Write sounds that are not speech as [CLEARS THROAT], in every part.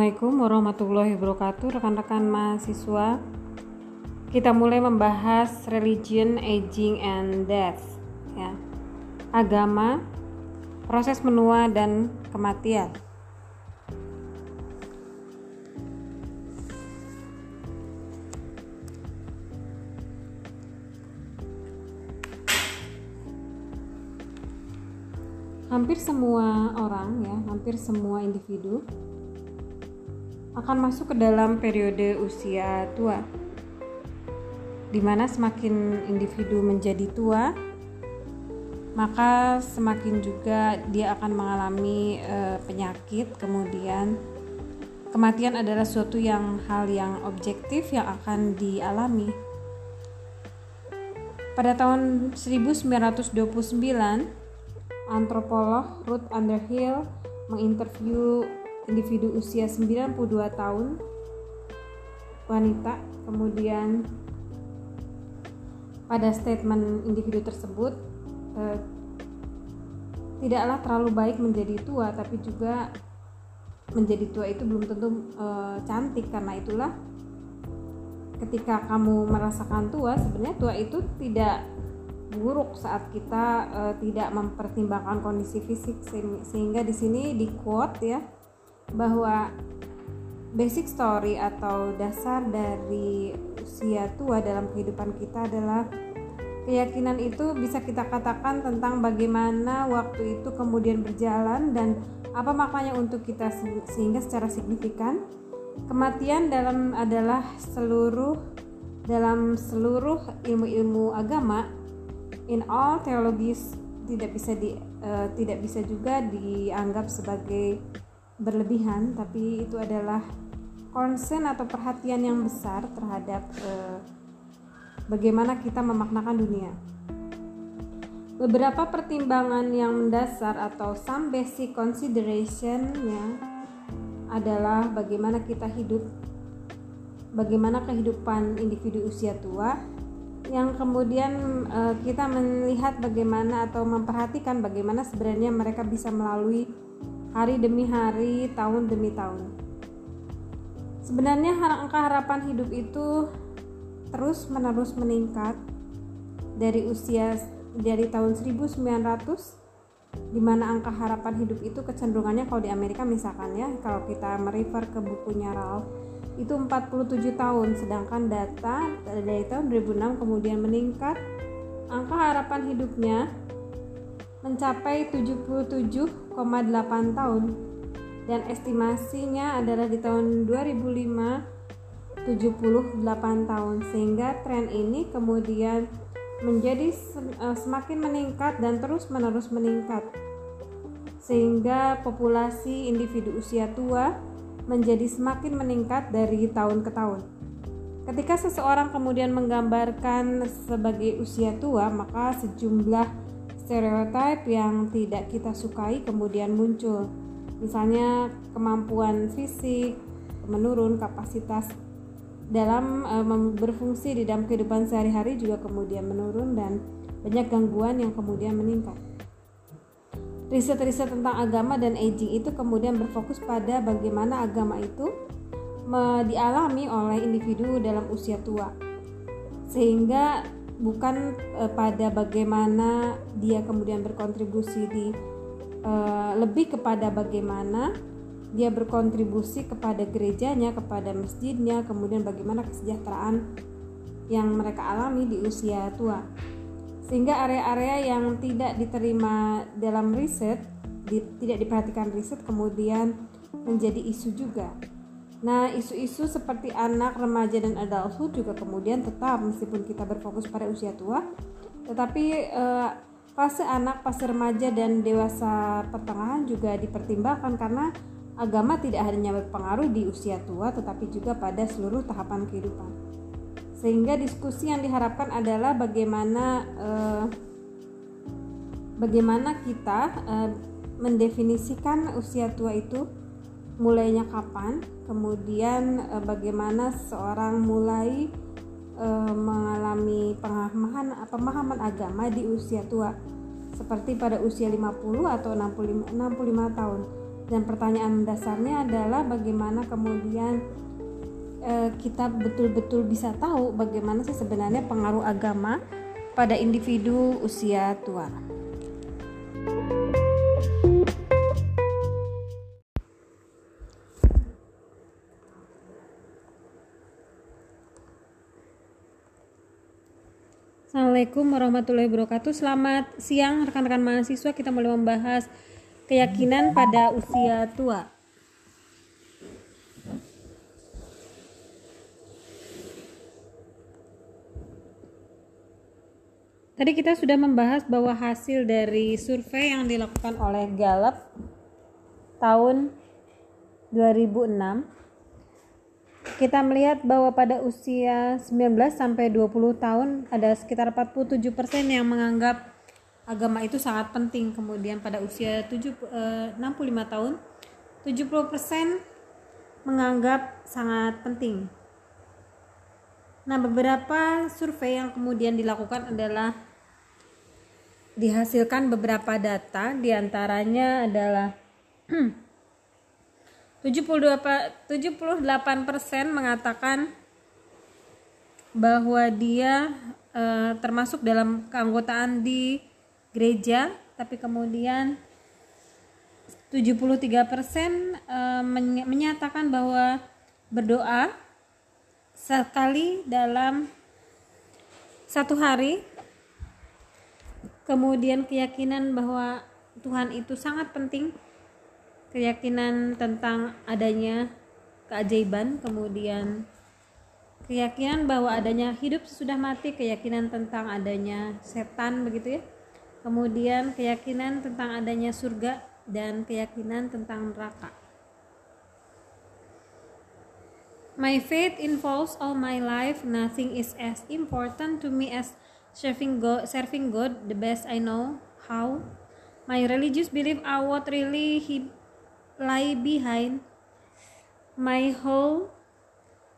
Assalamualaikum warahmatullahi wabarakatuh rekan-rekan mahasiswa kita mulai membahas religion, aging, and death ya. agama, proses menua dan kematian hampir semua orang ya, hampir semua individu akan masuk ke dalam periode usia tua. Di mana semakin individu menjadi tua, maka semakin juga dia akan mengalami e, penyakit, kemudian kematian adalah suatu yang hal yang objektif yang akan dialami. Pada tahun 1929, antropolog Ruth Underhill menginterview individu usia 92 tahun wanita kemudian pada statement individu tersebut eh, tidaklah terlalu baik menjadi tua tapi juga menjadi tua itu belum tentu eh, cantik. Karena itulah ketika kamu merasakan tua sebenarnya tua itu tidak buruk saat kita uh, tidak mempertimbangkan kondisi fisik sehingga di sini di quote ya bahwa basic story atau dasar dari usia tua dalam kehidupan kita adalah keyakinan itu bisa kita katakan tentang bagaimana waktu itu kemudian berjalan dan apa maknanya untuk kita sehingga secara signifikan. Kematian dalam adalah seluruh dalam seluruh ilmu-ilmu agama in all teologis tidak bisa di uh, tidak bisa juga dianggap sebagai berlebihan tapi itu adalah concern atau perhatian yang besar terhadap uh, bagaimana kita memaknakan dunia. Beberapa pertimbangan yang mendasar atau some basic consideration ya adalah bagaimana kita hidup, bagaimana kehidupan individu usia tua, yang kemudian uh, kita melihat bagaimana atau memperhatikan bagaimana sebenarnya mereka bisa melalui hari demi hari, tahun demi tahun. Sebenarnya angka harapan hidup itu terus menerus meningkat dari usia dari tahun 1900 di mana angka harapan hidup itu kecenderungannya kalau di Amerika misalkan ya kalau kita merefer ke bukunya Ralph itu 47 tahun sedangkan data dari tahun 2006 kemudian meningkat angka harapan hidupnya mencapai 77,8 tahun. Dan estimasinya adalah di tahun 2005 78 tahun. Sehingga tren ini kemudian menjadi eh, semakin meningkat dan terus menerus meningkat. Sehingga populasi individu usia tua menjadi semakin meningkat dari tahun ke tahun. Ketika seseorang kemudian menggambarkan sebagai usia tua, maka sejumlah stereotip yang tidak kita sukai kemudian muncul. Misalnya kemampuan fisik menurun, kapasitas dalam e, berfungsi di dalam kehidupan sehari-hari juga kemudian menurun dan banyak gangguan yang kemudian meningkat. Riset-riset tentang agama dan aging itu kemudian berfokus pada bagaimana agama itu dialami oleh individu dalam usia tua. Sehingga bukan e, pada bagaimana dia kemudian berkontribusi di e, lebih kepada bagaimana dia berkontribusi kepada gerejanya, kepada masjidnya, kemudian bagaimana kesejahteraan yang mereka alami di usia tua sehingga area-area yang tidak diterima dalam riset di, tidak diperhatikan riset kemudian menjadi isu juga. Nah, isu-isu seperti anak, remaja dan adulthood juga kemudian tetap meskipun kita berfokus pada usia tua, tetapi eh, fase anak, fase remaja dan dewasa pertengahan juga dipertimbangkan karena agama tidak hanya berpengaruh di usia tua tetapi juga pada seluruh tahapan kehidupan. Sehingga diskusi yang diharapkan adalah bagaimana eh, bagaimana kita eh, mendefinisikan usia tua itu mulainya kapan kemudian eh, bagaimana seorang mulai eh, mengalami pemahaman pemahaman agama di usia tua seperti pada usia 50 atau 65 65 tahun dan pertanyaan dasarnya adalah bagaimana kemudian e, kita betul-betul bisa tahu bagaimana sih sebenarnya pengaruh agama pada individu usia tua. Assalamualaikum warahmatullahi wabarakatuh. Selamat siang rekan-rekan mahasiswa. Kita mulai membahas keyakinan pada usia tua. Tadi kita sudah membahas bahwa hasil dari survei yang dilakukan oleh Gallup tahun 2006 kita melihat bahwa pada usia 19 sampai 20 tahun ada sekitar 47% yang menganggap agama itu sangat penting. Kemudian pada usia 7, eh, 65 tahun 70% menganggap sangat penting. Nah, beberapa survei yang kemudian dilakukan adalah dihasilkan beberapa data di antaranya adalah [CLEARS THROAT] 78 mengatakan bahwa dia e, termasuk dalam keanggotaan di gereja, tapi kemudian 73% e, menyatakan bahwa berdoa sekali dalam satu hari. Kemudian keyakinan bahwa Tuhan itu sangat penting keyakinan tentang adanya keajaiban, kemudian keyakinan bahwa adanya hidup sesudah mati, keyakinan tentang adanya setan begitu ya. Kemudian keyakinan tentang adanya surga dan keyakinan tentang neraka. My faith involves all my life. Nothing is as important to me as serving God, serving God the best I know how. My religious belief are what really he lie behind my whole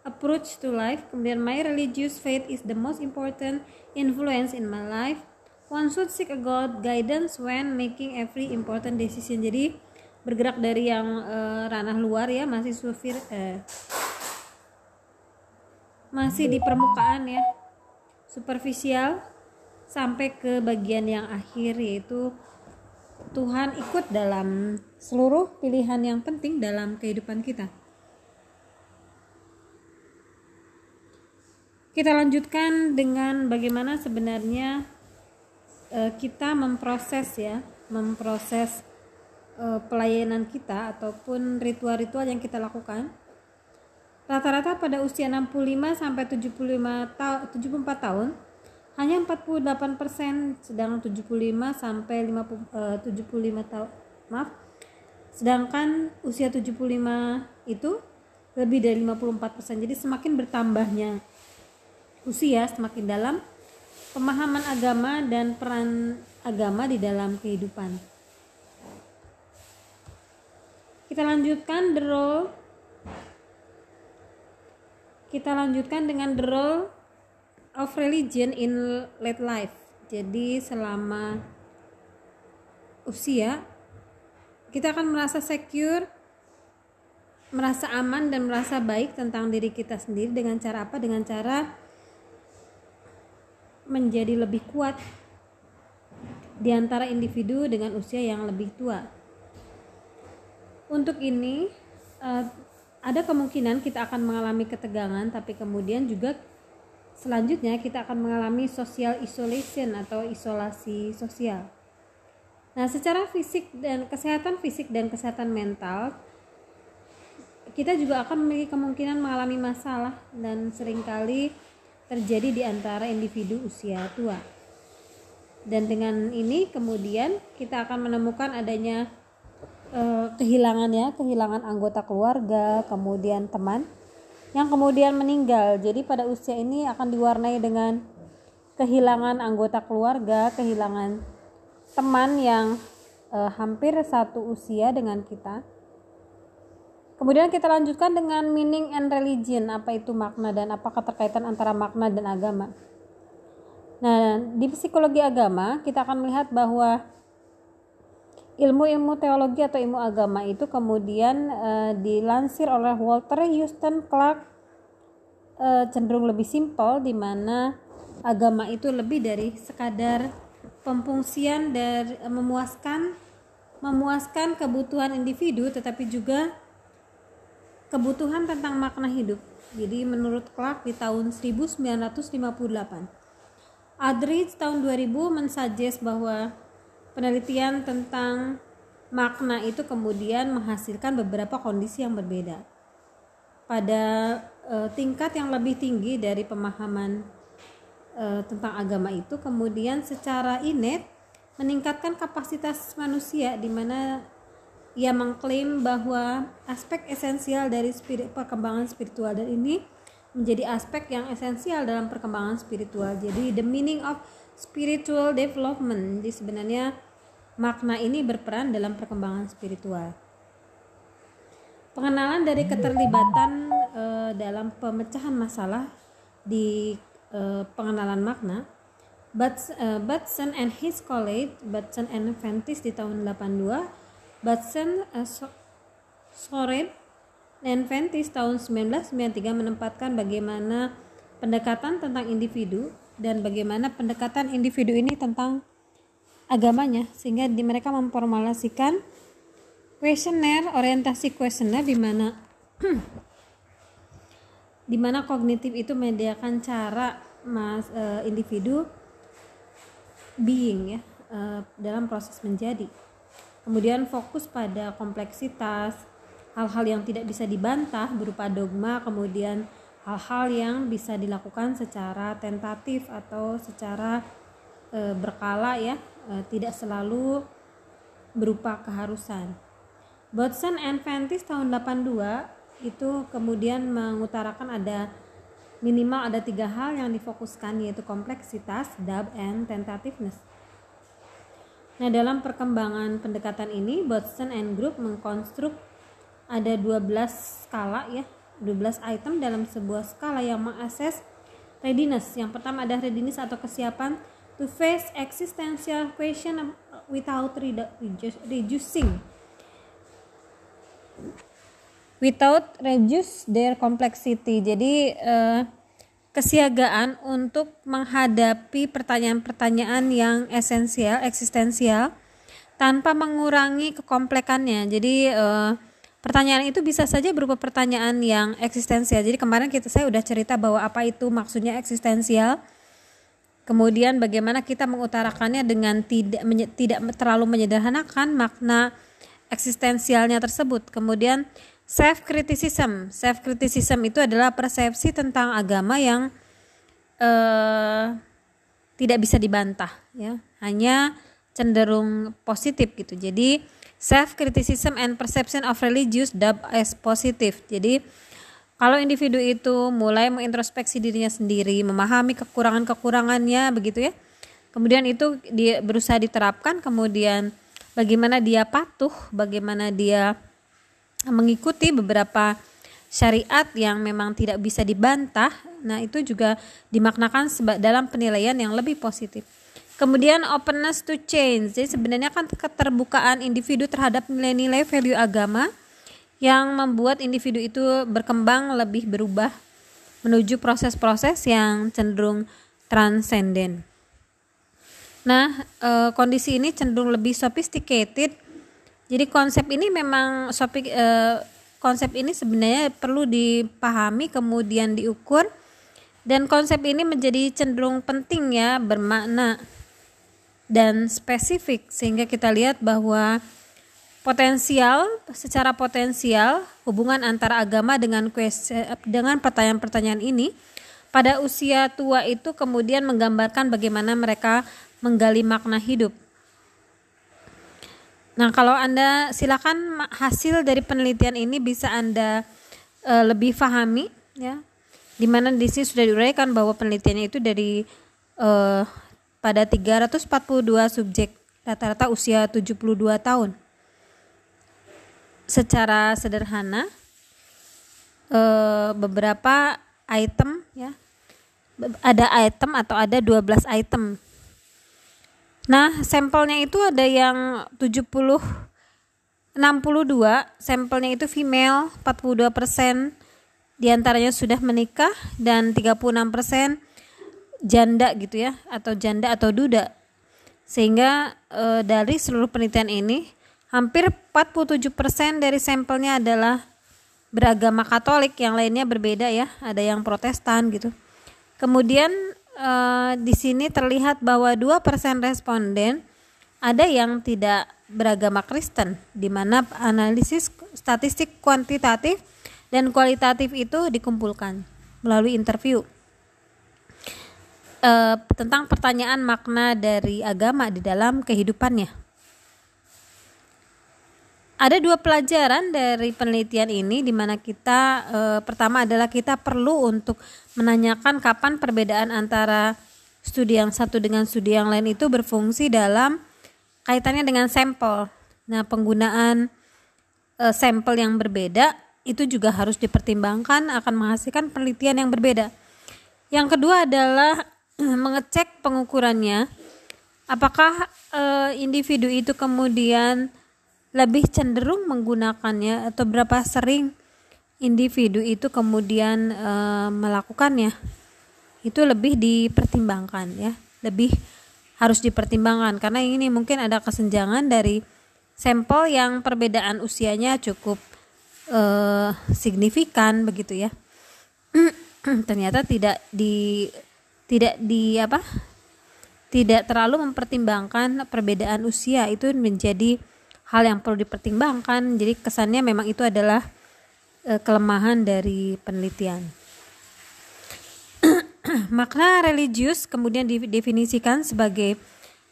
approach to life. Kemudian my religious faith is the most important influence in my life. One should seek a God guidance when making every important decision. Jadi bergerak dari yang uh, ranah luar ya masih sufir uh, masih di permukaan ya superficial sampai ke bagian yang akhir yaitu Tuhan ikut dalam seluruh pilihan yang penting dalam kehidupan kita. Kita lanjutkan dengan bagaimana sebenarnya uh, kita memproses ya, memproses uh, pelayanan kita ataupun ritual-ritual yang kita lakukan. Rata-rata pada usia 65 sampai 75 ta 74 tahun hanya 48% sedang 75 sampai 50 uh, 75 tahun maaf sedangkan usia 75 itu lebih dari 54% jadi semakin bertambahnya usia semakin dalam pemahaman agama dan peran agama di dalam kehidupan. Kita lanjutkan the role. Kita lanjutkan dengan the role of religion in late life. Jadi selama usia kita akan merasa secure, merasa aman dan merasa baik tentang diri kita sendiri dengan cara apa? Dengan cara menjadi lebih kuat di antara individu dengan usia yang lebih tua. Untuk ini uh, ada kemungkinan kita akan mengalami ketegangan tapi kemudian juga Selanjutnya kita akan mengalami social isolation atau isolasi sosial. Nah, secara fisik dan kesehatan fisik dan kesehatan mental kita juga akan memiliki kemungkinan mengalami masalah dan sering kali terjadi di antara individu usia tua. Dan dengan ini kemudian kita akan menemukan adanya eh, kehilangan ya, kehilangan anggota keluarga, kemudian teman yang kemudian meninggal. Jadi pada usia ini akan diwarnai dengan kehilangan anggota keluarga, kehilangan teman yang eh, hampir satu usia dengan kita. Kemudian kita lanjutkan dengan meaning and religion, apa itu makna dan apa keterkaitan antara makna dan agama. Nah, di psikologi agama kita akan melihat bahwa ilmu-ilmu teologi atau ilmu agama itu kemudian uh, dilansir oleh Walter Houston Clark uh, cenderung lebih simpel di mana agama itu lebih dari sekadar pemfungsian dari uh, memuaskan memuaskan kebutuhan individu tetapi juga kebutuhan tentang makna hidup. Jadi menurut Clark di tahun 1958 Adridge tahun 2000 mensuggest bahwa penelitian tentang makna itu kemudian menghasilkan beberapa kondisi yang berbeda. Pada e, tingkat yang lebih tinggi dari pemahaman e, tentang agama itu, kemudian secara inet meningkatkan kapasitas manusia di mana ia mengklaim bahwa aspek esensial dari spirit, perkembangan spiritual dan ini menjadi aspek yang esensial dalam perkembangan spiritual. Jadi the meaning of spiritual development. Jadi sebenarnya makna ini berperan dalam perkembangan spiritual. Pengenalan dari keterlibatan e, dalam pemecahan masalah di e, pengenalan makna. Uh, Batson and his colleague, Batson and Ventis di tahun 82, Batson, uh, Soren, dan Ventis tahun 1993 menempatkan bagaimana pendekatan tentang individu dan bagaimana pendekatan individu ini tentang agamanya sehingga di mereka memformulasikan kuesioner orientasi kuesioner di mana [CLEARS THROAT] di mana kognitif itu menyediakan cara mas e, individu being ya e, dalam proses menjadi kemudian fokus pada kompleksitas hal-hal yang tidak bisa dibantah berupa dogma kemudian hal-hal yang bisa dilakukan secara tentatif atau secara e, berkala ya e, tidak selalu berupa keharusan. Bodson and Ventis tahun 82 itu kemudian mengutarakan ada minimal ada tiga hal yang difokuskan yaitu kompleksitas, dub, and tentativeness. Nah dalam perkembangan pendekatan ini, Bodson and Group mengkonstruk ada 12 skala ya 12 item dalam sebuah skala yang mengakses readiness. Yang pertama ada readiness atau kesiapan to face existential question without reducing without reduce their complexity. Jadi eh, kesiagaan untuk menghadapi pertanyaan-pertanyaan yang esensial, eksistensial tanpa mengurangi kekomplekannya. Jadi eh, Pertanyaan itu bisa saja berupa pertanyaan yang eksistensial. Jadi kemarin kita saya udah cerita bahwa apa itu maksudnya eksistensial. Kemudian bagaimana kita mengutarakannya dengan tidak menye, tidak terlalu menyederhanakan makna eksistensialnya tersebut. Kemudian self criticism. Self criticism itu adalah persepsi tentang agama yang uh, tidak bisa dibantah ya. Hanya cenderung positif gitu. Jadi self criticism and perception of religious dub as positive jadi kalau individu itu mulai mengintrospeksi dirinya sendiri memahami kekurangan-kekurangannya begitu ya kemudian itu dia berusaha diterapkan kemudian bagaimana dia patuh bagaimana dia mengikuti beberapa syariat yang memang tidak bisa dibantah nah itu juga dimaknakan dalam penilaian yang lebih positif Kemudian openness to change. Jadi sebenarnya kan keterbukaan individu terhadap nilai-nilai value agama yang membuat individu itu berkembang lebih berubah menuju proses-proses yang cenderung transenden. Nah, e, kondisi ini cenderung lebih sophisticated. Jadi konsep ini memang e, konsep ini sebenarnya perlu dipahami kemudian diukur dan konsep ini menjadi cenderung penting ya bermakna dan spesifik sehingga kita lihat bahwa potensial secara potensial hubungan antara agama dengan dengan pertanyaan-pertanyaan ini pada usia tua itu kemudian menggambarkan bagaimana mereka menggali makna hidup. Nah, kalau Anda silakan hasil dari penelitian ini bisa Anda e, lebih pahami ya. Di mana di sini sudah diuraikan bahwa penelitiannya itu dari e, pada 342 subjek rata-rata usia 72 tahun. Secara sederhana eh, beberapa item ya ada item atau ada 12 item Nah, sampelnya itu ada yang 70 62 sampelnya itu female 42% di antaranya sudah menikah dan 36% janda gitu ya atau janda atau duda. Sehingga e, dari seluruh penelitian ini hampir 47% dari sampelnya adalah beragama Katolik yang lainnya berbeda ya ada yang Protestan gitu. Kemudian e, di sini terlihat bahwa 2% responden ada yang tidak beragama Kristen, di mana analisis statistik kuantitatif dan kualitatif itu dikumpulkan melalui interview uh, tentang pertanyaan makna dari agama di dalam kehidupannya. Ada dua pelajaran dari penelitian ini di mana kita e, pertama adalah kita perlu untuk menanyakan kapan perbedaan antara studi yang satu dengan studi yang lain itu berfungsi dalam kaitannya dengan sampel. Nah, penggunaan e, sampel yang berbeda itu juga harus dipertimbangkan akan menghasilkan penelitian yang berbeda. Yang kedua adalah [CLEARS THROAT] mengecek pengukurannya. Apakah e, individu itu kemudian lebih cenderung menggunakannya atau berapa sering individu itu kemudian e, melakukannya? Itu lebih dipertimbangkan ya, lebih harus dipertimbangkan karena ini mungkin ada kesenjangan dari sampel yang perbedaan usianya cukup uh, signifikan begitu ya. [CLEARS THROAT] Ternyata tidak di tidak di apa? Tidak terlalu mempertimbangkan perbedaan usia itu menjadi hal yang perlu dipertimbangkan. Jadi kesannya memang itu adalah uh, kelemahan dari penelitian. [CLEARS THROAT] Makna religius kemudian didefinisikan sebagai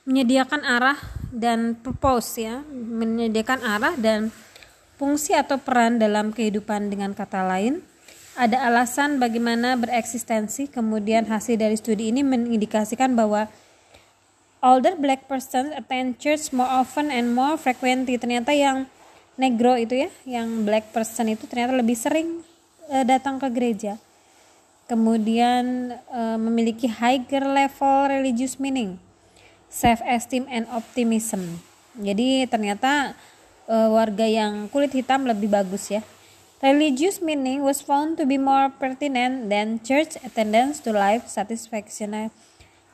menyediakan arah dan purpose ya, menyediakan arah dan fungsi atau peran dalam kehidupan dengan kata lain. Ada alasan bagaimana bereksistensi, kemudian hasil dari studi ini mengindikasikan bahwa older black person attend church more often and more frequently. Ternyata yang negro itu ya, yang black person itu ternyata lebih sering uh, datang ke gereja kemudian uh, memiliki higher level religious meaning, self esteem and optimism. Jadi ternyata uh, warga yang kulit hitam lebih bagus ya. Religious meaning was found to be more pertinent than church attendance to life satisfaction.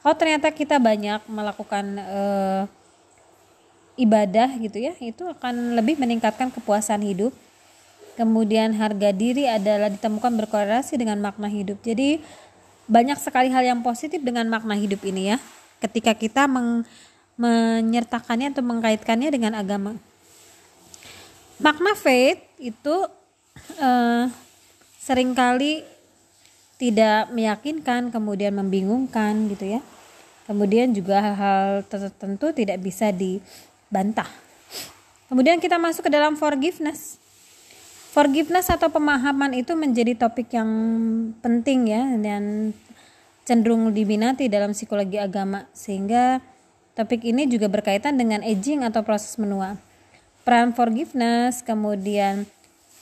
Kalau ternyata kita banyak melakukan uh, ibadah gitu ya, itu akan lebih meningkatkan kepuasan hidup kemudian harga diri adalah ditemukan berkorelasi dengan makna hidup. Jadi banyak sekali hal yang positif dengan makna hidup ini ya. Ketika kita meng, menyertakannya atau mengkaitkannya dengan agama. Makna faith itu uh, sering kali tidak meyakinkan, kemudian membingungkan gitu ya. Kemudian juga hal-hal tertentu tidak bisa dibantah. Kemudian kita masuk ke dalam forgiveness forgiveness atau pemahaman itu menjadi topik yang penting ya dan cenderung diminati dalam psikologi agama sehingga topik ini juga berkaitan dengan aging atau proses menua. Peran forgiveness, kemudian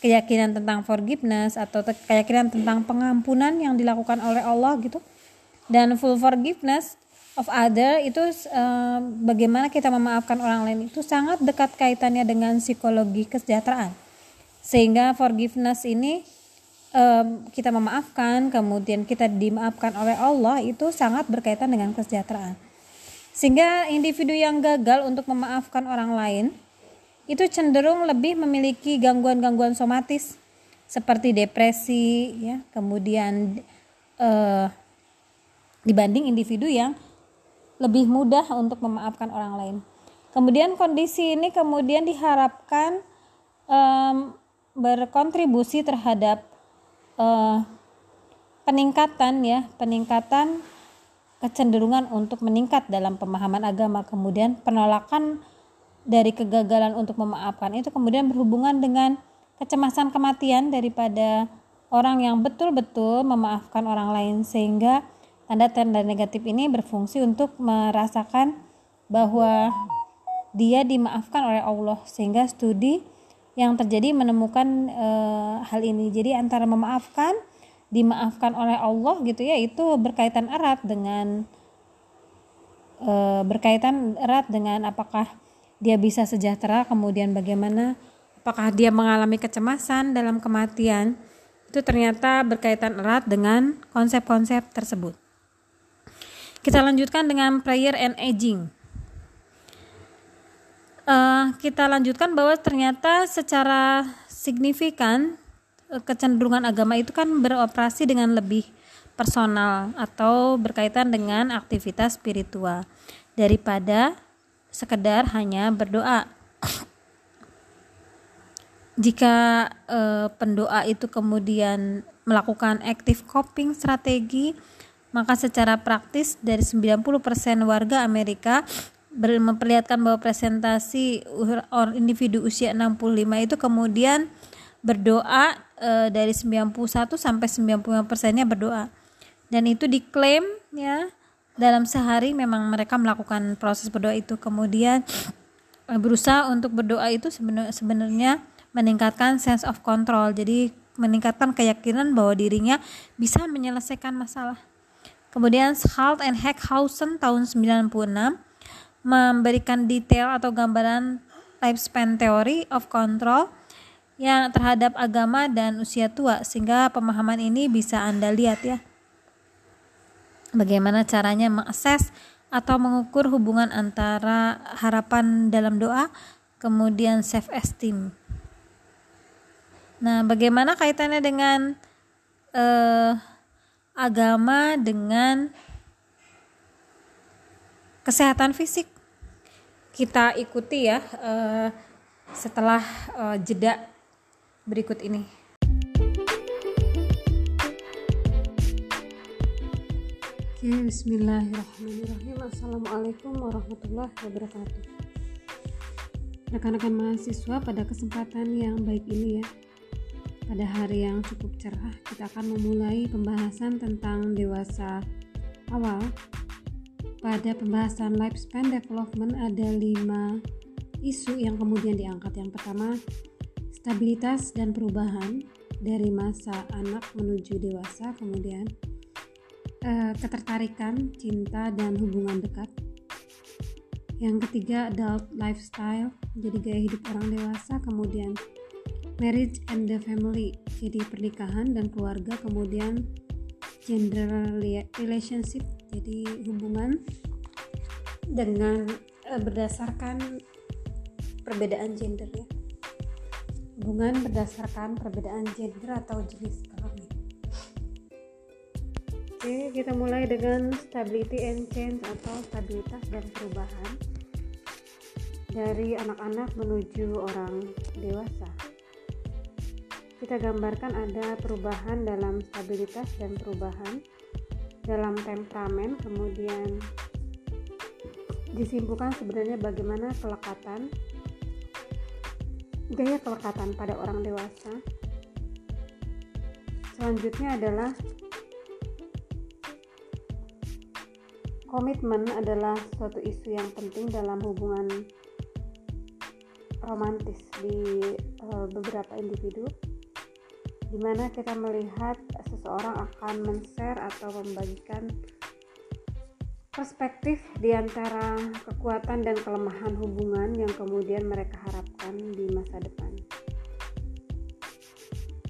keyakinan tentang forgiveness atau keyakinan tentang pengampunan yang dilakukan oleh Allah gitu. Dan full forgiveness of other itu uh, bagaimana kita memaafkan orang lain itu sangat dekat kaitannya dengan psikologi kesejahteraan. Sehingga forgiveness ini um, kita memaafkan kemudian kita dimaafkan oleh Allah itu sangat berkaitan dengan kesejahteraan. Sehingga individu yang gagal untuk memaafkan orang lain itu cenderung lebih memiliki gangguan-gangguan somatis seperti depresi ya kemudian uh, dibanding individu yang lebih mudah untuk memaafkan orang lain. Kemudian kondisi ini kemudian diharapkan um, berkontribusi terhadap uh, peningkatan ya peningkatan kecenderungan untuk meningkat dalam pemahaman agama. Kemudian penolakan dari kegagalan untuk memaafkan itu kemudian berhubungan dengan kecemasan kematian daripada orang yang betul-betul memaafkan orang lain. Sehingga tanda-tanda negatif ini berfungsi untuk merasakan bahwa dia dimaafkan oleh Allah sehingga studi yang terjadi menemukan e, hal ini. Jadi antara memaafkan, dimaafkan oleh Allah gitu ya, itu berkaitan erat dengan e, berkaitan erat dengan apakah dia bisa sejahtera, kemudian bagaimana apakah dia mengalami kecemasan dalam kematian. Itu ternyata berkaitan erat dengan konsep-konsep tersebut. Kita lanjutkan dengan prayer and aging. Uh, kita lanjutkan bahwa ternyata secara signifikan eh, kecenderungan agama itu kan beroperasi dengan lebih personal atau berkaitan dengan aktivitas spiritual daripada sekedar hanya berdoa. [COUGHS] Jika e, pendoa itu kemudian melakukan active coping strategi, maka secara praktis dari 90% warga Amerika memperlihatkan bahwa presentasi individu usia 65 itu kemudian berdoa e, dari 91 sampai 95 persennya berdoa. Dan itu diklaim ya dalam sehari memang mereka melakukan proses berdoa itu. Kemudian eh, berusaha untuk berdoa itu sebenarnya meningkatkan sense of control. Jadi meningkatkan keyakinan bahwa dirinya bisa menyelesaikan masalah kemudian Halt and Heckhausen tahun 96 memberikan detail atau gambaran lifespan theory of control yang terhadap agama dan usia tua sehingga pemahaman ini bisa Anda lihat ya bagaimana caranya mengakses atau mengukur hubungan antara harapan dalam doa kemudian self esteem. Nah, bagaimana kaitannya dengan eh, agama dengan kesehatan fisik? Kita ikuti ya eh, setelah eh, jeda berikut ini. Oke, bismillahirrahmanirrahim. Assalamualaikum warahmatullahi wabarakatuh. Rekan-rekan mahasiswa pada kesempatan yang baik ini ya. Pada hari yang cukup cerah, kita akan memulai pembahasan tentang dewasa awal. Pada pembahasan lifespan development ada lima isu yang kemudian diangkat. Yang pertama, stabilitas dan perubahan dari masa anak menuju dewasa, kemudian uh, ketertarikan, cinta, dan hubungan dekat. Yang ketiga, adult lifestyle, jadi gaya hidup orang dewasa. Kemudian, marriage and the family, jadi pernikahan dan keluarga. Kemudian, gender relationship, jadi hubungan dengan uh, berdasarkan perbedaan gender ya. Hubungan berdasarkan perbedaan gender atau jenis Oke, kita mulai dengan stability and change atau stabilitas dan perubahan dari anak-anak menuju orang dewasa. Kita gambarkan ada perubahan dalam stabilitas dan perubahan dalam temperamen, kemudian disimpulkan sebenarnya bagaimana kelekatan gaya kelekatan pada orang dewasa. Selanjutnya adalah Komitmen adalah suatu isu yang penting dalam hubungan romantis di uh, beberapa individu di mana kita melihat seseorang akan men-share atau membagikan perspektif di antara kekuatan dan kelemahan hubungan yang kemudian mereka harapkan di masa depan.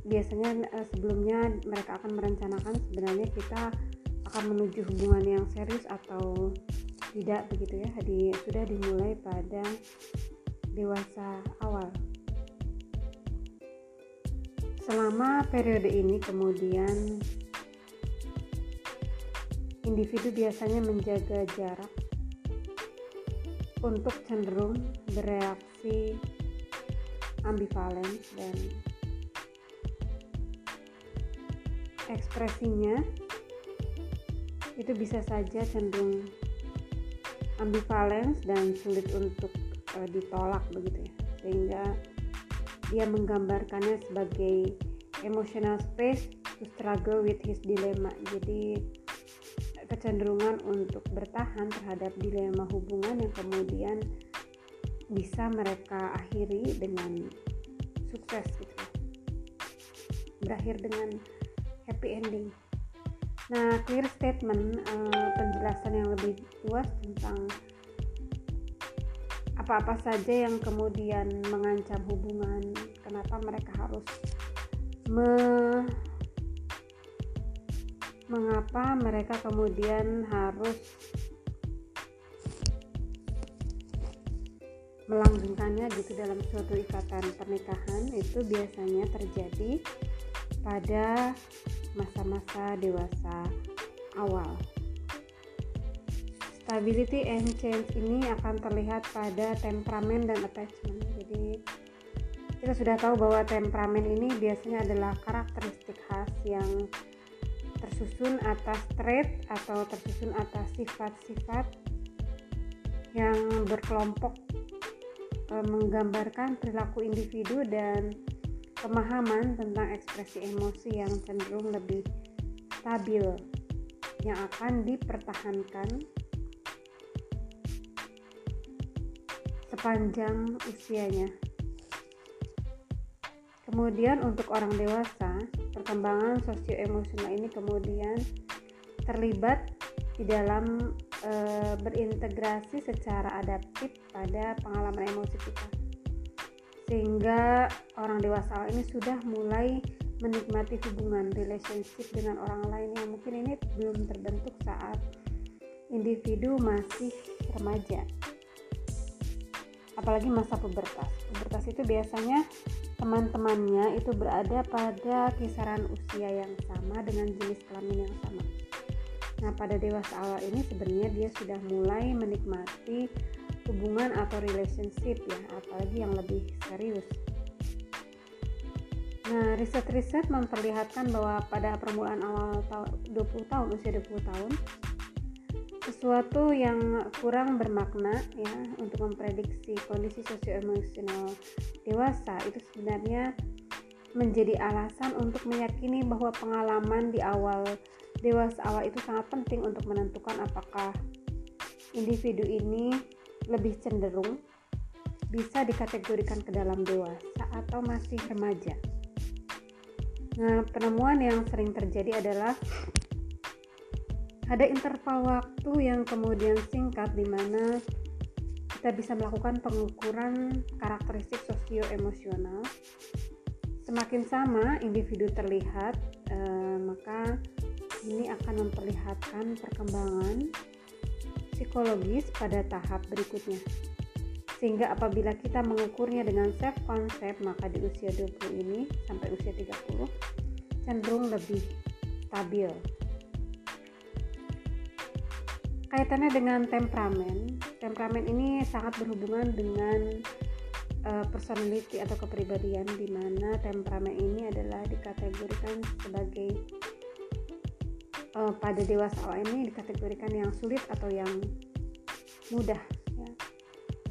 Biasanya uh, sebelumnya mereka akan merencanakan sebenarnya kita akan menuju hubungan yang serius atau tidak begitu ya di, sudah dimulai pada dewasa awal selama periode ini kemudian individu biasanya menjaga jarak untuk cenderung bereaksi ambivalen dan ekspresinya itu bisa saja cenderung ambivalence dan sulit untuk uh, ditolak begitu ya. Sehingga dia menggambarkannya sebagai emotional space to struggle with his dilemma. Jadi kecenderungan untuk bertahan terhadap dilema hubungan yang kemudian bisa mereka akhiri dengan sukses gitu. Berakhir dengan happy ending. Nah, clear statement uh, penjelasan yang lebih luas tentang apa-apa saja yang kemudian mengancam hubungan, kenapa mereka harus me mengapa mereka kemudian harus melanggengkannya gitu dalam suatu ikatan pernikahan itu biasanya terjadi pada masa-masa dewasa awal. Stability and change ini akan terlihat pada temperamen dan attachment. Jadi kita sudah tahu bahwa temperamen ini biasanya adalah karakteristik khas yang tersusun atas trait atau tersusun atas sifat-sifat yang berkelompok e, menggambarkan perilaku individu dan pemahaman tentang ekspresi emosi yang cenderung lebih stabil yang akan dipertahankan sepanjang usianya. Kemudian untuk orang dewasa, perkembangan sosio-emosional ini kemudian terlibat di dalam e, berintegrasi secara adaptif pada pengalaman emosi kita sehingga orang dewasa ini sudah mulai menikmati hubungan relationship dengan orang lain yang mungkin ini belum terbentuk saat individu masih remaja apalagi masa pubertas. Pubertas itu biasanya teman-temannya itu berada pada kisaran usia yang sama dengan jenis kelamin yang sama. Nah pada dewasa awal ini sebenarnya dia sudah mulai menikmati hubungan atau relationship ya apalagi yang lebih serius. Nah, riset-riset memperlihatkan bahwa pada permulaan awal 20 tahun, usia 20 tahun, sesuatu yang kurang bermakna ya untuk memprediksi kondisi sosioemosional dewasa itu sebenarnya menjadi alasan untuk meyakini bahwa pengalaman di awal dewasa awal itu sangat penting untuk menentukan apakah individu ini lebih cenderung bisa dikategorikan ke dalam dewasa atau masih remaja. Nah, penemuan yang sering terjadi adalah ada interval waktu yang kemudian singkat di mana kita bisa melakukan pengukuran karakteristik sosio-emosional. Semakin sama individu terlihat, eh, maka ini akan memperlihatkan perkembangan psikologis pada tahap berikutnya. Sehingga apabila kita mengukurnya dengan self concept, maka di usia 20 ini sampai usia 30 cenderung lebih stabil. Kaitannya dengan temperamen, temperamen ini sangat berhubungan dengan uh, personality atau kepribadian di mana temperamen ini adalah dikategorikan sebagai uh, pada dewasa ini dikategorikan yang sulit atau yang mudah ya.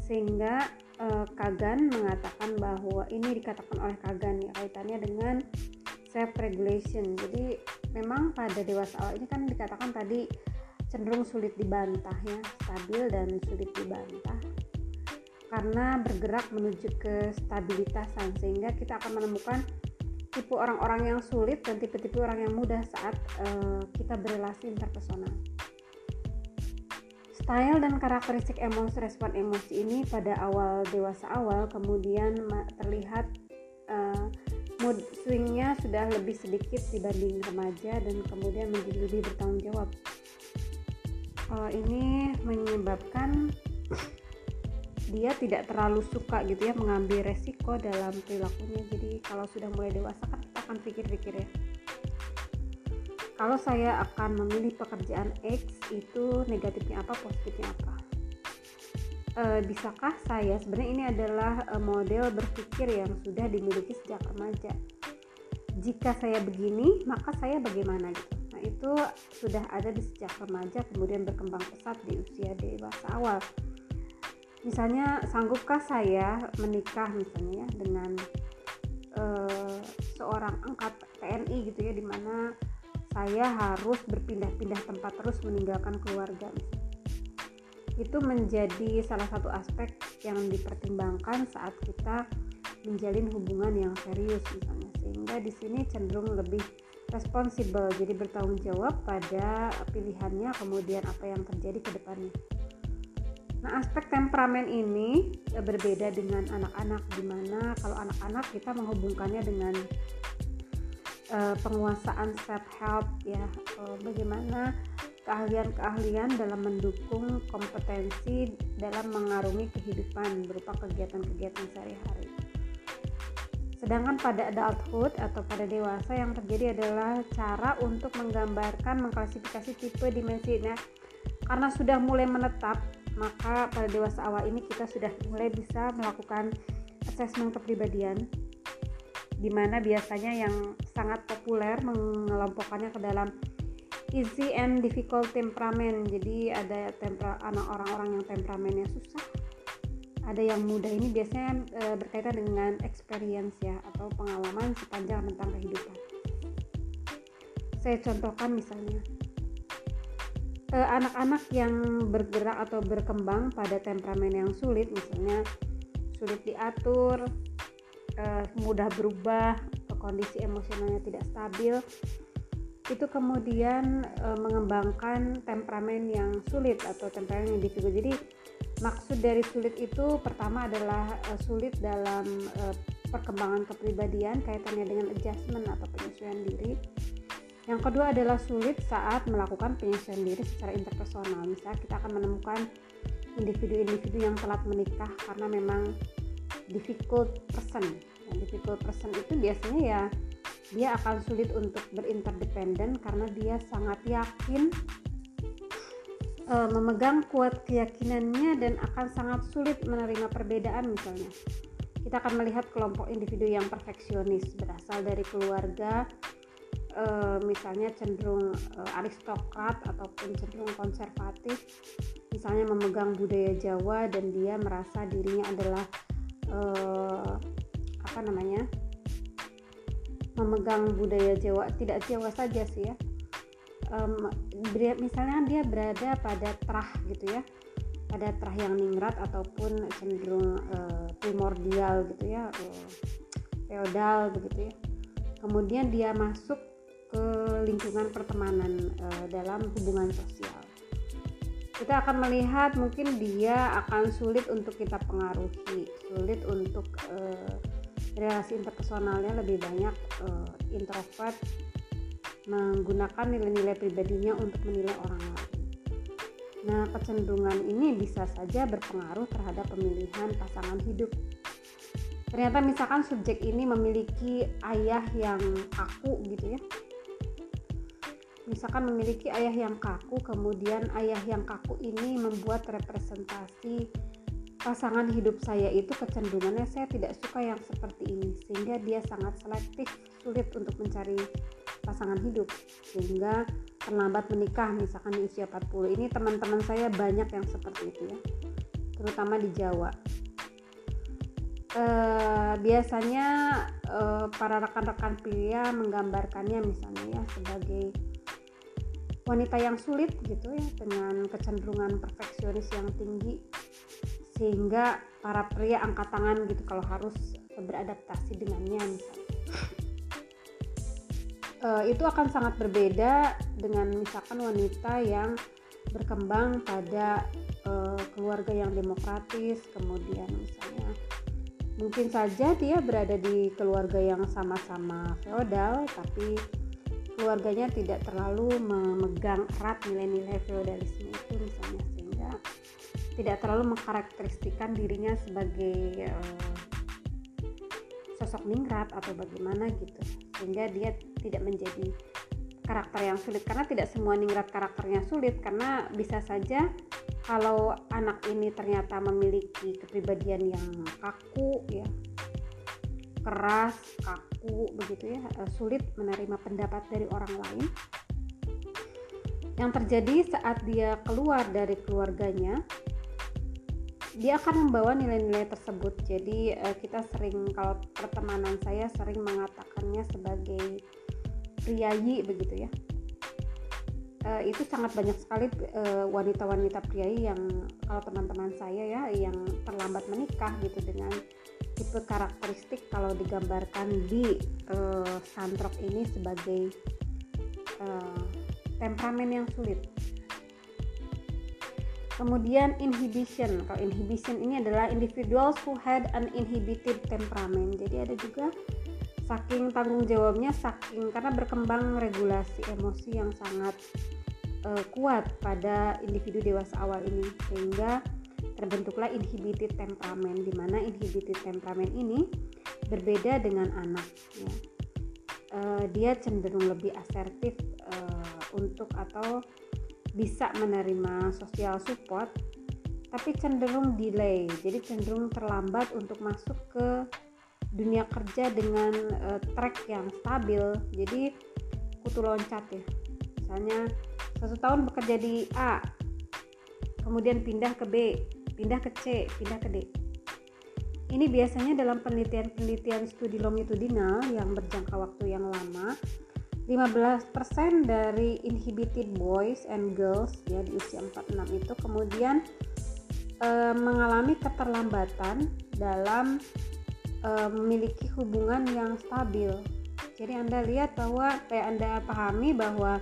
sehingga uh, Kagan mengatakan bahwa ini dikatakan oleh Kagan ya kaitannya dengan self regulation jadi memang pada dewasa awal ini kan dikatakan tadi cenderung sulit dibantah ya stabil dan sulit dibantah karena bergerak menuju ke stabilitasan sehingga kita akan menemukan tipe orang-orang yang sulit dan tipe-tipe orang yang mudah saat uh, kita berrelasi interpersonal. Style dan karakteristik emosi respon emosi ini pada awal dewasa awal kemudian terlihat uh, mood swingnya sudah lebih sedikit dibanding remaja dan kemudian menjadi lebih bertanggung jawab. Uh, ini menyebabkan dia tidak terlalu suka gitu ya mengambil resiko dalam perilakunya. Jadi kalau sudah mulai dewasa kan kita akan pikir-pikir ya. Kalau saya akan memilih pekerjaan X itu negatifnya apa positifnya apa? E, bisakah saya sebenarnya ini adalah e, model berpikir yang sudah dimiliki sejak remaja. Jika saya begini maka saya bagaimana gitu itu sudah ada di sejak remaja kemudian berkembang pesat di usia dewasa awal. Misalnya sanggupkah saya menikah misalnya ya dengan uh, seorang angkat TNI gitu ya di mana saya harus berpindah-pindah tempat terus meninggalkan keluarga itu menjadi salah satu aspek yang dipertimbangkan saat kita menjalin hubungan yang serius misalnya. Sehingga di sini cenderung lebih responsible jadi bertanggung jawab pada pilihannya kemudian apa yang terjadi ke depannya nah aspek temperamen ini berbeda dengan anak-anak di mana kalau anak-anak kita menghubungkannya dengan uh, penguasaan self help ya uh, bagaimana keahlian-keahlian dalam mendukung kompetensi dalam mengarungi kehidupan berupa kegiatan-kegiatan sehari-hari. Sedangkan pada adulthood atau pada dewasa yang terjadi adalah cara untuk menggambarkan mengklasifikasi tipe dimensi. Nah, karena sudah mulai menetap, maka pada dewasa awal ini kita sudah mulai bisa melakukan asesmen kepribadian di mana biasanya yang sangat populer mengelompokkannya ke dalam easy and difficult temperament. Jadi ada tempera anak orang-orang yang temperamennya susah, ada yang muda ini biasanya e, berkaitan dengan experience ya atau pengalaman sepanjang tentang kehidupan. Saya contohkan misalnya eh, anak-anak e, yang bergerak atau berkembang pada temperamen yang sulit, misalnya sulit diatur, e, mudah berubah, kondisi emosionalnya tidak stabil, itu kemudian e, mengembangkan temperamen yang sulit atau temperamen individu. Jadi maksud dari sulit itu pertama adalah uh, sulit dalam uh, perkembangan kepribadian kaitannya dengan adjustment atau penyesuaian diri. Yang kedua adalah sulit saat melakukan penyesuaian diri secara interpersonal. Misalnya kita akan menemukan individu-individu yang telat menikah karena memang difficult person. Yang difficult person itu biasanya ya dia akan sulit untuk berinterdependen karena dia sangat yakin e, memegang kuat keyakinannya dan akan sangat sulit menerima perbedaan misalnya. Kita akan melihat kelompok individu yang perfeksionis berasal dari keluarga e, misalnya cenderung e, aristokrat ataupun cenderung konservatif misalnya memegang budaya Jawa dan dia merasa dirinya adalah e, apa namanya memegang budaya Jawa tidak Jawa saja sih ya um, misalnya dia berada pada terah gitu ya pada terah yang ningrat ataupun cenderung uh, primordial gitu ya uh, feodal begitu ya. Kemudian dia masuk ke lingkungan pertemanan uh, dalam hubungan sosial. Kita akan melihat mungkin dia akan sulit untuk kita pengaruhi sulit untuk uh, relasi interpersonalnya lebih banyak uh, introvert menggunakan nilai-nilai pribadinya untuk menilai orang lain. Nah, kecenderungan ini bisa saja berpengaruh terhadap pemilihan pasangan hidup. Ternyata misalkan subjek ini memiliki ayah yang kaku gitu ya. Misalkan memiliki ayah yang kaku, kemudian ayah yang kaku ini membuat representasi pasangan hidup saya itu kecenderungannya saya tidak suka yang seperti ini sehingga dia sangat selektif sulit untuk mencari pasangan hidup. Sehingga terlambat menikah misalkan di usia 40 ini teman-teman saya banyak yang seperti itu ya terutama di Jawa. E, biasanya e, para rekan-rekan pria menggambarkannya misalnya ya sebagai wanita yang sulit gitu ya dengan kecenderungan perfeksionis yang tinggi sehingga para pria angkat tangan gitu kalau harus beradaptasi dengannya misalnya uh, itu akan sangat berbeda dengan misalkan wanita yang berkembang pada uh, keluarga yang demokratis kemudian misalnya mungkin saja dia berada di keluarga yang sama-sama feodal tapi keluarganya tidak terlalu memegang erat nilai-nilai feodalisme itu misalnya sehingga tidak terlalu mengkarakteristikan dirinya sebagai uh, sosok ningrat atau bagaimana gitu sehingga dia tidak menjadi karakter yang sulit. Karena tidak semua ningrat karakternya sulit karena bisa saja kalau anak ini ternyata memiliki kepribadian yang kaku ya keras kaku begitu ya eh, sulit menerima pendapat dari orang lain. Yang terjadi saat dia keluar dari keluarganya dia akan membawa nilai-nilai tersebut. Jadi uh, kita sering kalau pertemanan saya sering mengatakannya sebagai priayi begitu ya. Uh, itu sangat banyak sekali uh, wanita-wanita priayi yang kalau teman-teman saya ya yang terlambat menikah gitu dengan tipe karakteristik kalau digambarkan di uh, santrok ini sebagai uh, temperamen yang sulit kemudian inhibition. Kalau inhibition ini adalah individuals who had an inhibited temperament. Jadi ada juga saking tanggung jawabnya saking karena berkembang regulasi emosi yang sangat uh, kuat pada individu dewasa awal ini. Sehingga terbentuklah inhibited temperament di mana inhibited temperament ini berbeda dengan anak ya. uh, dia cenderung lebih asertif uh, untuk atau bisa menerima sosial support tapi cenderung delay. Jadi cenderung terlambat untuk masuk ke dunia kerja dengan uh, track yang stabil. Jadi kutu loncat ya. Misalnya satu tahun bekerja di A kemudian pindah ke B pindah ke C pindah ke D. Ini biasanya dalam penelitian-penelitian studi longitudinal yang berjangka waktu yang lama 15% dari inhibited boys and girls ya di usia 46 itu kemudian e, mengalami keterlambatan dalam uh, memiliki hubungan yang stabil. Jadi Anda lihat bahwa kayak Anda pahami bahwa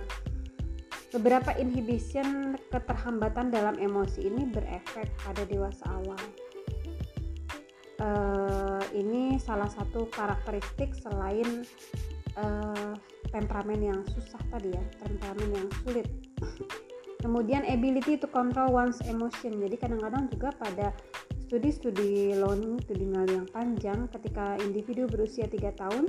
beberapa inhibition keterhambatan dalam emosi ini berefek pada dewasa awal. Uh, ini salah satu karakteristik selain uh, temperamen yang susah tadi ya, temperamen yang sulit. [LAUGHS] Kemudian ability to control one's emotion. Jadi kadang-kadang juga pada studi-studi longitudinal yang panjang ketika individu berusia 3 tahun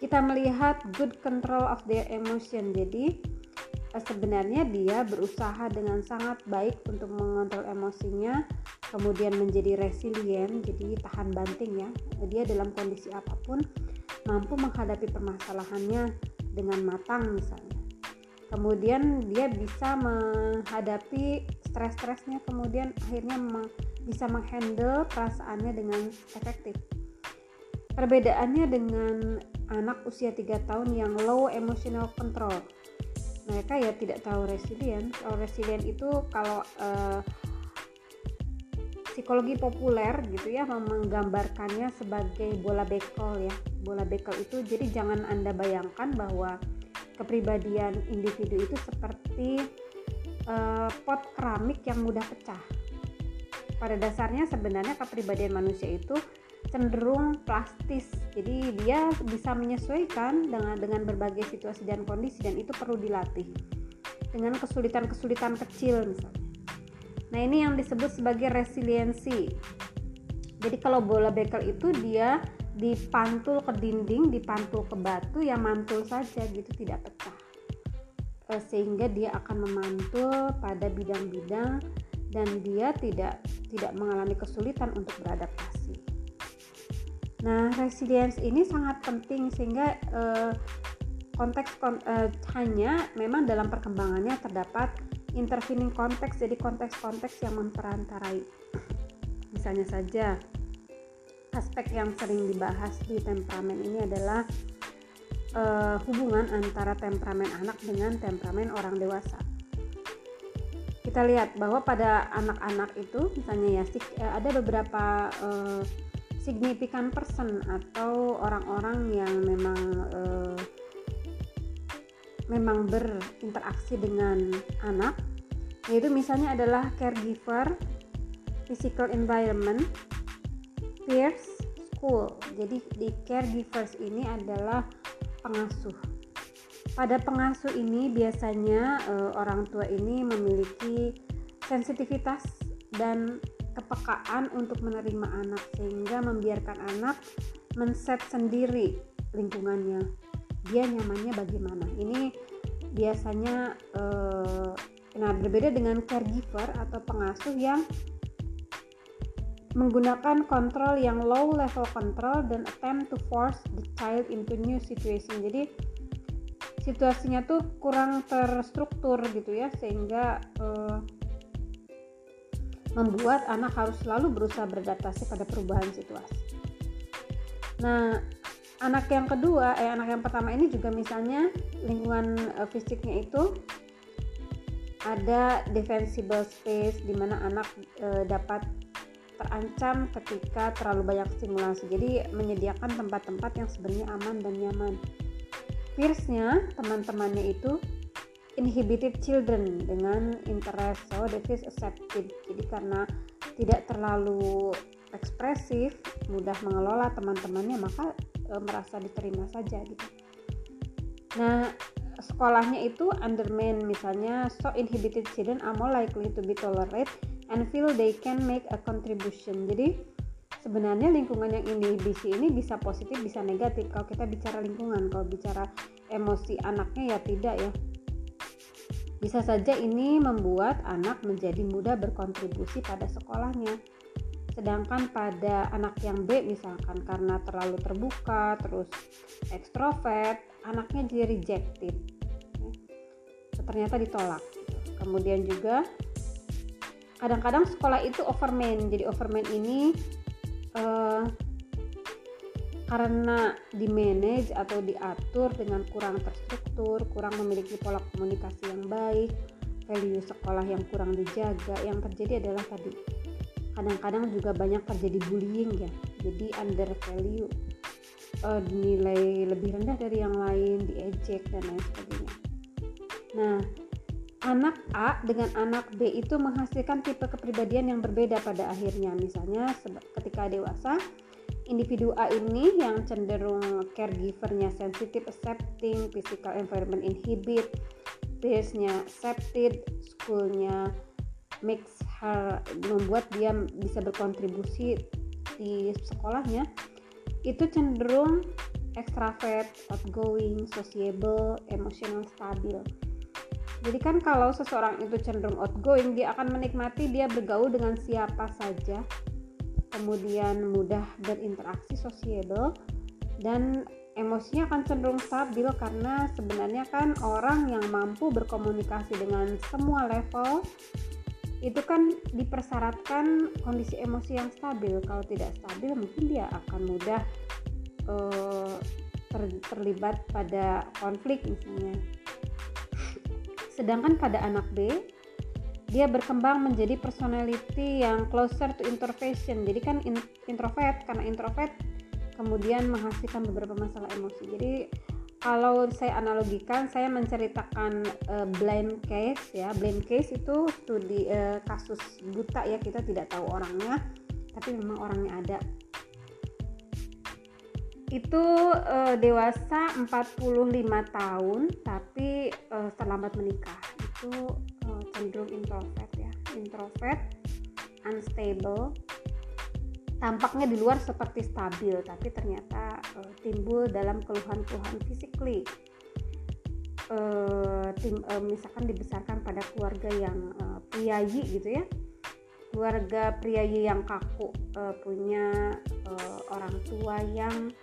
kita melihat good control of their emotion jadi eh, sebenarnya dia berusaha dengan sangat baik untuk mengontrol emosinya kemudian menjadi resilient jadi tahan banting ya dia dalam kondisi apa pun mampu menghadapi permasalahannya dengan matang misalnya kemudian dia bisa menghadapi stres-stresnya kemudian akhirnya bisa menghandle perasaannya dengan efektif. Perbedaannya dengan anak usia 3 tahun yang low emotional control. Mereka ya tidak tahu resilient. Kalau resilient itu kalau uh, psikologi populer gitu ya menggambarkannya sebagai bola bekel ya. Bola bekel itu jadi jangan Anda bayangkan bahwa kepribadian individu itu seperti uh, pot keramik yang mudah pecah. Pada dasarnya sebenarnya kepribadian manusia itu cenderung plastis. Jadi dia bisa menyesuaikan dengan dengan berbagai situasi dan kondisi dan itu perlu dilatih. Dengan kesulitan-kesulitan kecil misalnya. Nah, ini yang disebut sebagai resiliensi. Jadi kalau bola bekel itu dia dipantul ke dinding, dipantul ke batu, ya mantul saja gitu tidak pecah. Eh, sehingga dia akan memantul pada bidang-bidang dan dia tidak tidak mengalami kesulitan untuk beradaptasi. Nah, resilience ini sangat penting sehingga eh, konteks kon, eh, hanya memang dalam perkembangannya terdapat intervening konteks jadi konteks-konteks yang memperantarai. Misalnya saja aspek yang sering dibahas di temperamen ini adalah uh, hubungan antara temperamen anak dengan temperamen orang dewasa. Kita lihat bahwa pada anak-anak itu misalnya ya eh, ada beberapa uh, signifikan person atau orang-orang yang memang uh, memang berinteraksi dengan anak yaitu misalnya adalah caregiver, physical environment, peers, school. Jadi di caregivers ini adalah pengasuh. Pada pengasuh ini biasanya e, orang tua ini memiliki sensitivitas dan kepekaan untuk menerima anak sehingga membiarkan anak men-set sendiri lingkungannya. Dia nyamannya bagaimana? Ini biasanya e, nah berbeda dengan caregiver atau pengasuh yang menggunakan kontrol yang low level control dan attempt to force the child into new situation jadi situasinya tuh kurang terstruktur gitu ya sehingga uh, membuat anak harus selalu berusaha beradaptasi pada perubahan situasi nah anak yang kedua eh anak yang pertama ini juga misalnya lingkungan uh, fisiknya itu ada defensible space di mana anak uh, dapat terancam ketika terlalu banyak stimulasi. Jadi menyediakan tempat-tempat yang sebenarnya aman dan nyaman. Fierce-nya teman-temannya itu inhibited children dengan interest so this is accepted jadi karena tidak terlalu ekspresif mudah mengelola teman-temannya maka e, merasa diterima saja gitu. Nah sekolahnya itu undermine misalnya so inhibited children are more likely to be tolerate and feel they can make a contribution. Jadi sebenarnya lingkungan yang inhibisi ini bisa positif bisa negatif. Kalau kita bicara lingkungan kalau bicara emosi anaknya ya tidak ya. Bisa saja ini membuat anak menjadi mudah berkontribusi pada sekolahnya. Sedangkan pada anak yang B misalkan karena terlalu terbuka, terus ekstrovert, anaknya jadi rejected. Ternyata ditolak. Kemudian juga kadang-kadang sekolah itu overman. Jadi overman ini uh, karena di manage atau diatur dengan kurang terstruktur, kurang memiliki pola komunikasi yang baik, value sekolah yang kurang dijaga, yang terjadi adalah tadi kadang-kadang juga banyak terjadi bullying ya, jadi under value, uh, dinilai lebih rendah dari yang lain, diejek dan lain sebagainya. Nah, anak A dengan anak B itu menghasilkan tipe kepribadian yang berbeda pada akhirnya. Misalnya ketika dewasa, individu A ini yang cenderung caregivernya sensitif, accepting, physical environment inhibit, peers-nya accepted, schoolnya makes her membuat dia bisa berkontribusi di sekolahnya itu cenderung extravert, outgoing, sociable, emotional stabil. Jadi kan kalau seseorang itu cenderung outgoing, dia akan menikmati dia bergaul dengan siapa saja kemudian mudah berinteraksi sociable dan emosinya akan cenderung stabil karena sebenarnya kan orang yang mampu berkomunikasi dengan semua level itu kan dipersyaratkan kondisi emosi yang stabil. Kalau tidak stabil mungkin dia akan mudah uh, ter, terlibat pada konflik misalnya. Sedangkan pada anak B dia berkembang menjadi personality yang closer to introversion. Jadi kan in, introvert karena introvert kemudian menghasilkan beberapa masalah emosi. Jadi kalau saya analogikan saya menceritakan uh, blind case ya. Blind case itu studi uh, kasus buta ya. Kita tidak tahu orangnya tapi memang orangnya ada. Itu uh, dewasa 45 tahun tapi uh, terlambat menikah. Itu cenderung introvert ya. Introvert unstable tampaknya di luar seperti stabil tapi ternyata uh, timbul dalam keluhan-keluhan physically uh, tim, uh, misalkan dibesarkan pada keluarga yang uh, priayi gitu ya. Keluarga priayi yang kaku uh, punya uh, orang tua yang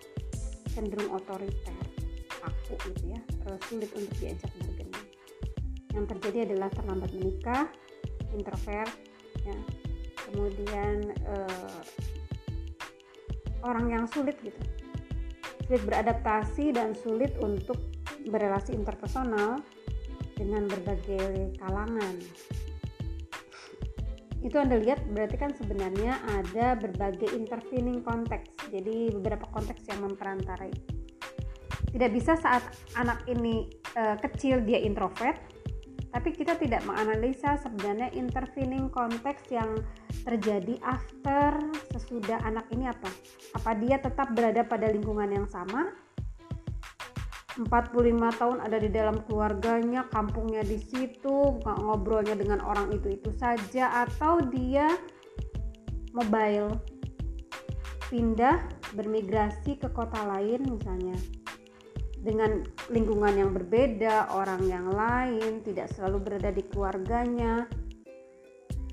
cenderung otoriter kaku gitu ya. Uh, sulit untuk diajak yang terjadi adalah terlambat menikah introvert ya. Kemudian uh, orang yang sulit gitu. Sulit beradaptasi dan sulit untuk berelasi interpersonal dengan berbagai kalangan. Itu anda lihat berarti kan sebenarnya ada berbagai intervening konteks jadi beberapa konteks yang memperantarai. Tidak bisa saat anak ini uh, kecil dia introvert tapi kita tidak menganalisa sebenarnya intervening konteks yang terjadi after sesudah anak ini apa. Apa dia tetap berada pada lingkungan yang sama? 45 tahun ada di dalam keluarganya, kampungnya di situ, ngobrolnya dengan orang itu-itu saja atau dia mobile pindah bermigrasi ke kota lain misalnya dengan lingkungan yang berbeda, orang yang lain, tidak selalu berada di keluarganya.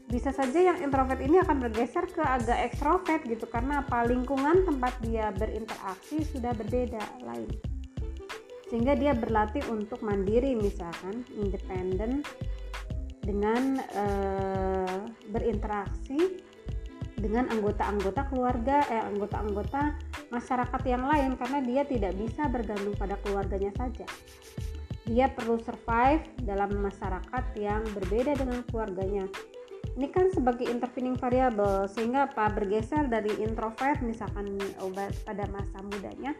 Bisa saja yang introvert ini akan bergeser ke agak ekstrovert gitu karena apa? Lingkungan tempat dia berinteraksi sudah berbeda lain. Sehingga dia berlatih untuk mandiri misalkan, independen dengan uh, berinteraksi dengan anggota-anggota keluarga eh anggota-anggota masyarakat yang lain karena dia tidak bisa bergantung pada keluarganya saja. Dia perlu survive dalam masyarakat yang berbeda dengan keluarganya. Ini kan sebagai intervening variable sehingga apa bergeser dari introvert misalkan obat pada masa mudanya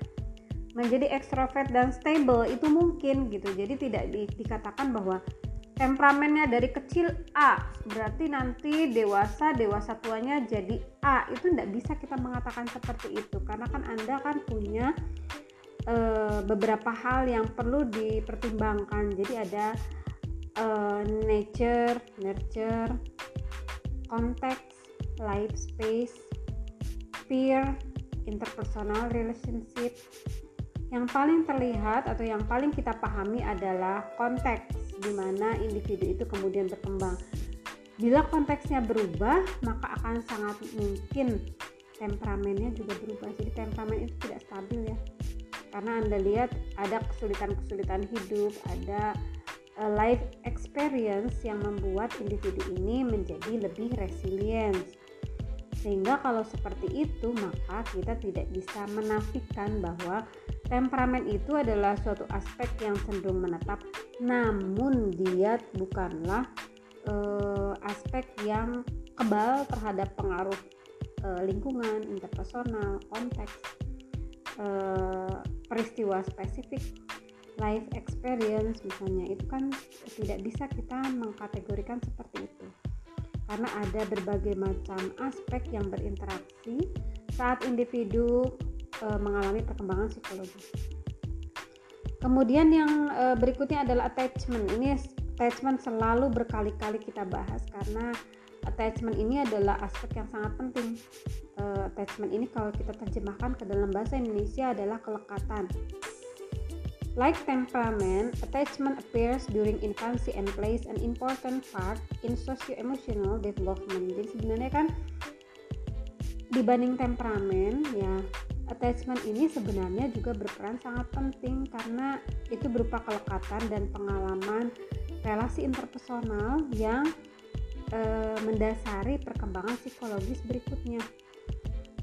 menjadi ekstrovert dan stable itu mungkin gitu jadi tidak di, dikatakan bahwa temperamennya dari kecil A berarti nanti dewasa dewasa tuanya jadi A. Itu tidak bisa kita mengatakan seperti itu karena kan anda kan punya e, beberapa hal yang perlu dipertimbangkan. Jadi ada e, nature nurture konteks life space peer interpersonal relationship. Yang paling terlihat atau yang paling kita pahami adalah konteks di mana individu itu kemudian berkembang. Bila konteksnya berubah, maka akan sangat mungkin temperamennya juga berubah. Jadi temperamen itu tidak stabil ya. Karena Anda lihat ada kesulitan-kesulitan hidup, ada uh, life experience yang membuat individu ini menjadi lebih resilient. Sehingga kalau seperti itu, maka kita tidak bisa menafikan bahwa Temperamen itu adalah suatu aspek yang cenderung menetap, namun dia bukanlah uh, aspek yang kebal terhadap pengaruh uh, lingkungan, interpersonal, konteks, uh, peristiwa spesifik, life experience misalnya. Itu kan tidak bisa kita mengkategorikan seperti itu karena ada berbagai macam aspek yang berinteraksi saat individu e, mengalami perkembangan psikologi. Kemudian yang e, berikutnya adalah attachment. Ini attachment selalu berkali-kali kita bahas karena attachment ini adalah aspek yang sangat penting. E, attachment ini kalau kita terjemahkan ke dalam bahasa Indonesia adalah kelekatan. Like temperament, attachment appears during infancy and plays an important part in socio-emotional development. Jadi sebenarnya kan dibanding temperamen ya attachment ini sebenarnya juga berperan sangat penting karena itu berupa kelekatan dan pengalaman relasi interpersonal yang e, mendasari perkembangan psikologis berikutnya.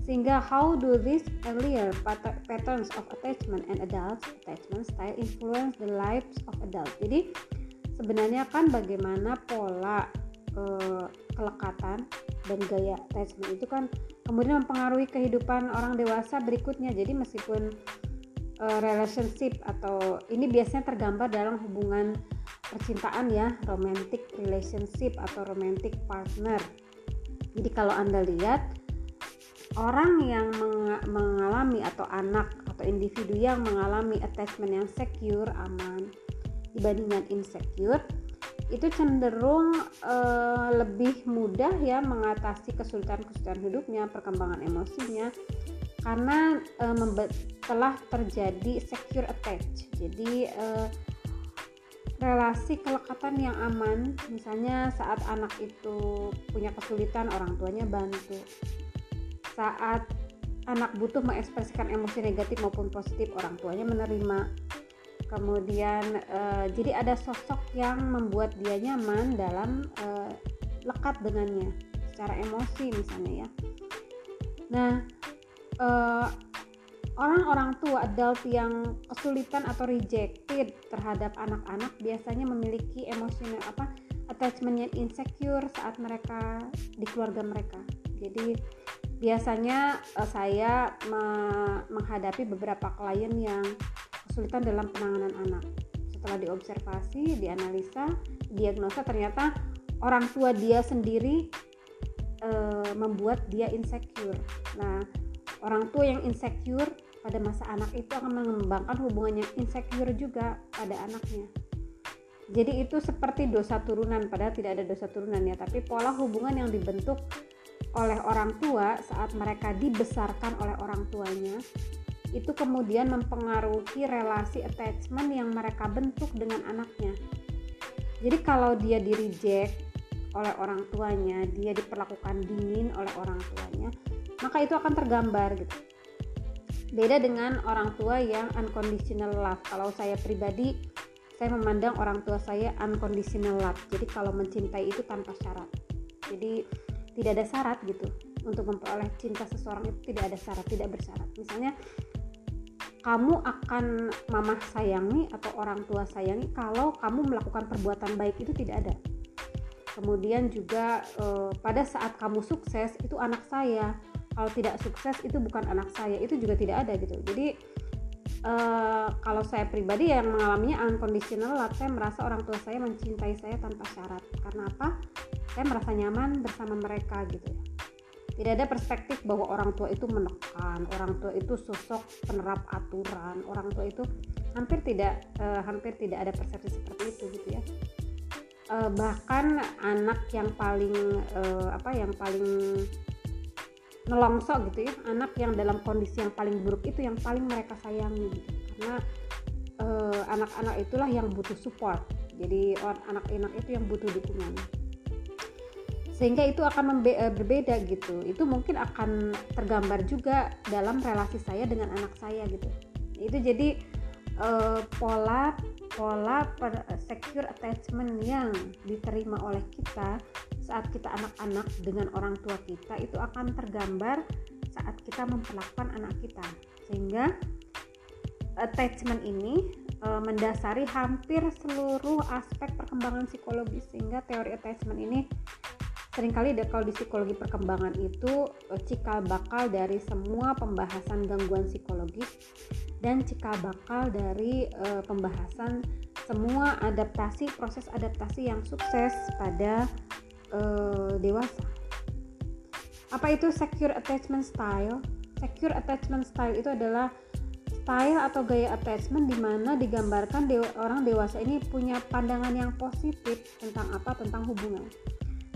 Sehingga how do these earlier patterns of attachment and adult attachment style influence the lives of adults? Jadi sebenarnya kan bagaimana pola e, kelekatan dan gaya attachment itu kan kemudian mempengaruhi kehidupan orang dewasa berikutnya jadi meskipun uh, relationship atau ini biasanya tergambar dalam hubungan percintaan ya romantic relationship atau romantic partner jadi kalau anda lihat orang yang mengalami atau anak atau individu yang mengalami attachment yang secure aman dibandingkan insecure itu cenderung uh, lebih mudah ya mengatasi kesulitan-kesulitan hidupnya, perkembangan emosinya karena uh, telah terjadi secure attach. Jadi uh, relasi kelekatan yang aman, misalnya saat anak itu punya kesulitan orang tuanya bantu. Saat anak butuh mengekspresikan emosi negatif maupun positif orang tuanya menerima. Kemudian uh, jadi ada sosok yang membuat dia nyaman dalam uh, lekat dengannya secara emosi misalnya ya. Nah uh, orang-orang tua adult yang kesulitan atau rejected terhadap anak-anak biasanya memiliki emosional apa attachment yang insecure saat mereka di keluarga mereka. Jadi biasanya uh, saya me menghadapi beberapa klien yang kesulitan dalam penanganan anak. Setelah diobservasi, dianalisa, diagnosa ternyata orang tua dia sendiri e, membuat dia insecure. Nah, orang tua yang insecure pada masa anak itu akan mengembangkan hubungan yang insecure juga pada anaknya. Jadi itu seperti dosa turunan, padahal tidak ada dosa turunan ya, tapi pola hubungan yang dibentuk oleh orang tua saat mereka dibesarkan oleh orang tuanya itu kemudian mempengaruhi relasi attachment yang mereka bentuk dengan anaknya. Jadi kalau dia di reject oleh orang tuanya, dia diperlakukan dingin oleh orang tuanya, maka itu akan tergambar gitu. Beda dengan orang tua yang unconditional love. Kalau saya pribadi, saya memandang orang tua saya unconditional love. Jadi kalau mencintai itu tanpa syarat. Jadi tidak ada syarat gitu. Untuk memperoleh cinta seseorang itu tidak ada syarat, tidak bersyarat. Misalnya kamu akan mamah sayangi atau orang tua sayangi kalau kamu melakukan perbuatan baik itu tidak ada. Kemudian juga eh, pada saat kamu sukses itu anak saya, kalau tidak sukses itu bukan anak saya, itu juga tidak ada gitu. Jadi uh, kalau saya pribadi yang mengalaminya unconditional love saya merasa orang tua saya mencintai saya tanpa syarat. Karena apa? Saya merasa nyaman bersama mereka gitu ya. Tidak ada perspektif bahwa orang tua itu menekan orang tua itu sosok penerap aturan orang tua itu hampir tidak uh, hampir tidak ada persepsi seperti itu gitu ya. Uh, bahkan anak yang paling apa yang paling nelongso gitu ya anak yang dalam kondisi yang paling buruk itu yang paling mereka sayangi gitu. Karena anak-anak uh, itulah yang butuh support. Jadi anak-anak itu yang butuh dukungan. Sehingga itu akan berbeda gitu. Itu mungkin akan tergambar juga dalam relasi saya dengan anak saya gitu. Itu jadi uh, pola pola per, secure attachment yang diterima oleh kita saat kita anak-anak dengan orang tua kita itu akan tergambar saat kita memperlakukan anak kita. Sehingga attachment ini e, mendasari hampir seluruh aspek perkembangan psikologis sehingga teori attachment ini sering kali kalau di psikologi perkembangan itu e, cikal bakal dari semua pembahasan gangguan psikologis dan cikal bakal dari uh, pembahasan semua adaptasi proses adaptasi yang sukses pada uh, dewasa. Apa itu secure attachment style? Secure attachment style itu adalah style atau gaya attachment di mana digambarkan dewa, orang dewasa ini punya pandangan yang positif tentang apa tentang hubungan.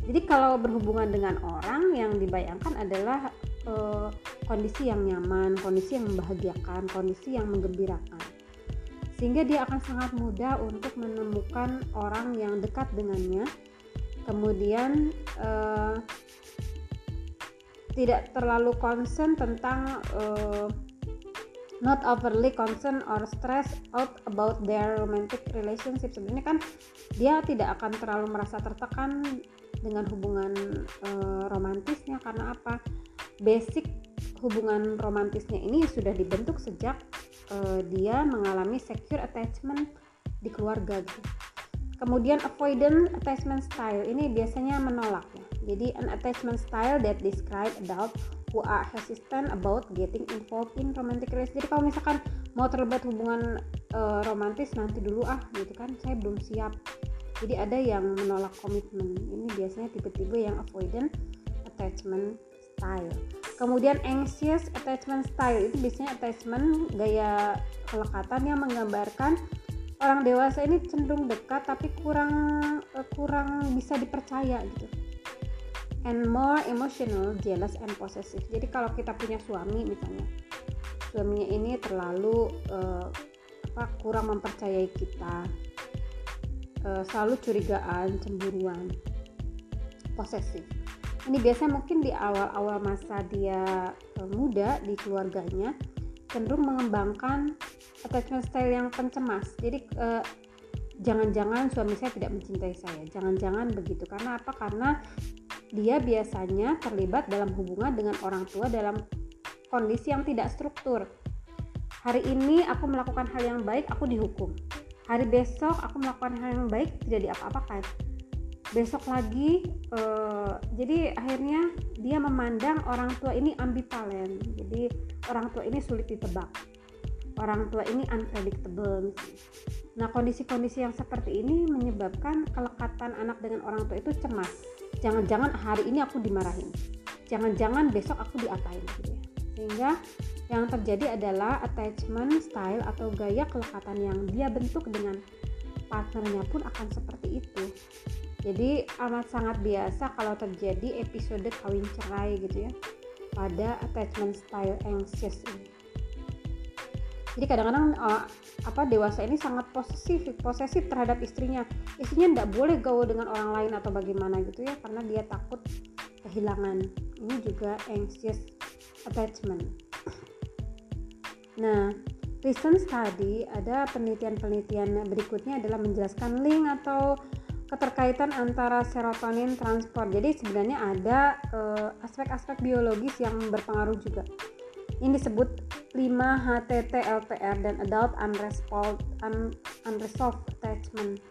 Jadi kalau berhubungan dengan orang yang dibayangkan adalah uh, kondisi yang nyaman, kondisi yang membahagiakan, kondisi yang menggembirakan. Sehingga dia akan sangat mudah untuk menemukan orang yang dekat dengannya. Kemudian uh, tidak terlalu concern tentang uh, not overly concern or stress out about their romantic relationship sebenarnya kan dia tidak akan terlalu merasa tertekan dengan hubungan uh, romantisnya karena apa basic hubungan romantisnya ini sudah dibentuk sejak uh, dia mengalami secure attachment di keluarga gitu. Kemudian avoidant attachment style ini biasanya menolak ya. Jadi an attachment style that describe adult who are hesitant about getting involved in romantic relationship. Jadi kalau misalkan mau terlibat hubungan uh, romantis nanti dulu ah gitu kan, saya belum siap. Jadi ada yang menolak komitmen. Ini biasanya tipe-tipe yang avoidant attachment style. Kemudian anxious attachment style itu biasanya attachment gaya kelekatan yang menggambarkan orang dewasa ini cenderung dekat tapi kurang uh, kurang bisa dipercaya gitu. And more emotional, jealous and possessive. Jadi kalau kita punya suami misalnya, suaminya ini terlalu uh, apa kurang mempercayai kita, uh, selalu curigaan, cemburuan, posesif ini biasanya mungkin di awal-awal masa dia uh, muda di keluarganya cenderung mengembangkan attachment style yang pencemas. Jadi uh, jangan-jangan suami saya tidak mencintai saya. Jangan-jangan begitu. Karena apa? Karena dia biasanya terlibat dalam hubungan dengan orang tua dalam kondisi yang tidak struktur. Hari ini aku melakukan hal yang baik aku dihukum. Hari besok aku melakukan hal yang baik tidak diapa-apakan. Besok lagi uh, jadi akhirnya dia memandang orang tua ini ambivalen. Jadi orang tua ini sulit ditebak orang tua ini unpredictable nah kondisi-kondisi yang seperti ini menyebabkan kelekatan anak dengan orang tua itu cemas. Jangan-jangan hari ini aku dimarahin. Jangan-jangan besok aku diapain gitu ya. Sehingga yang terjadi adalah attachment style atau gaya kelekatan yang dia bentuk dengan partnernya pun akan seperti itu. Jadi amat sangat biasa kalau terjadi episode kawin cerai gitu ya pada attachment style anxious ini. Jadi kadang-kadang uh, apa dewasa ini sangat posesif, posesif terhadap istrinya. Istrinya tidak boleh gaul dengan orang lain atau bagaimana gitu ya karena dia takut kehilangan. Ini juga anxious attachment. Nah, recent study ada penelitian-penelitian berikutnya adalah menjelaskan link atau keterkaitan antara serotonin transport. Jadi sebenarnya ada eh, aspek-aspek uh, biologis yang berpengaruh juga. Ini disebut 5-HTT LPR dan Adult Unresolved, un, Unresolved Attachment.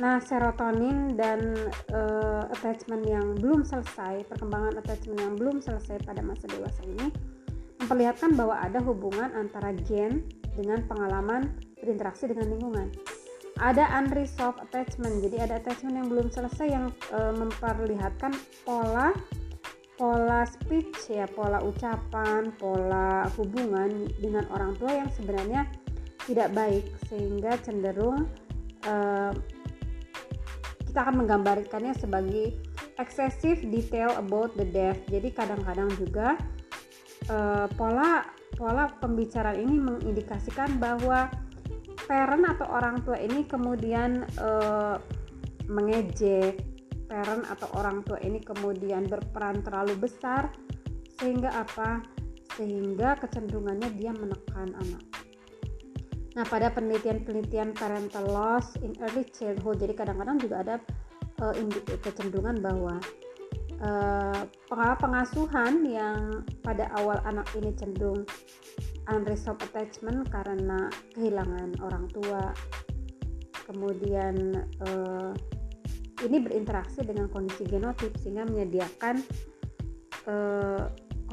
Nah, serotonin dan uh, attachment yang belum selesai, perkembangan attachment yang belum selesai pada masa dewasa ini memperlihatkan bahwa ada hubungan antara gen dengan pengalaman berinteraksi dengan lingkungan. Ada unresolved attachment, jadi ada attachment yang belum selesai yang e, memperlihatkan pola pola speech ya, pola ucapan, pola hubungan dengan orang tua yang sebenarnya tidak baik sehingga cenderung e, kita akan menggambarkannya sebagai excessive detail about the death. Jadi kadang-kadang juga uh, pola pola pembicaraan ini mengindikasikan bahwa parent atau orang tua ini kemudian uh, mengejek parent atau orang tua ini kemudian berperan terlalu besar sehingga apa? Sehingga kecenderungannya dia menekan anak. Nah, pada penelitian-penelitian parental loss in early childhood, jadi kadang-kadang juga ada uh, kecenderungan bahwa uh, pengasuhan yang pada awal anak ini cenderung unresolved attachment karena kehilangan orang tua, kemudian uh, ini berinteraksi dengan kondisi genotip sehingga menyediakan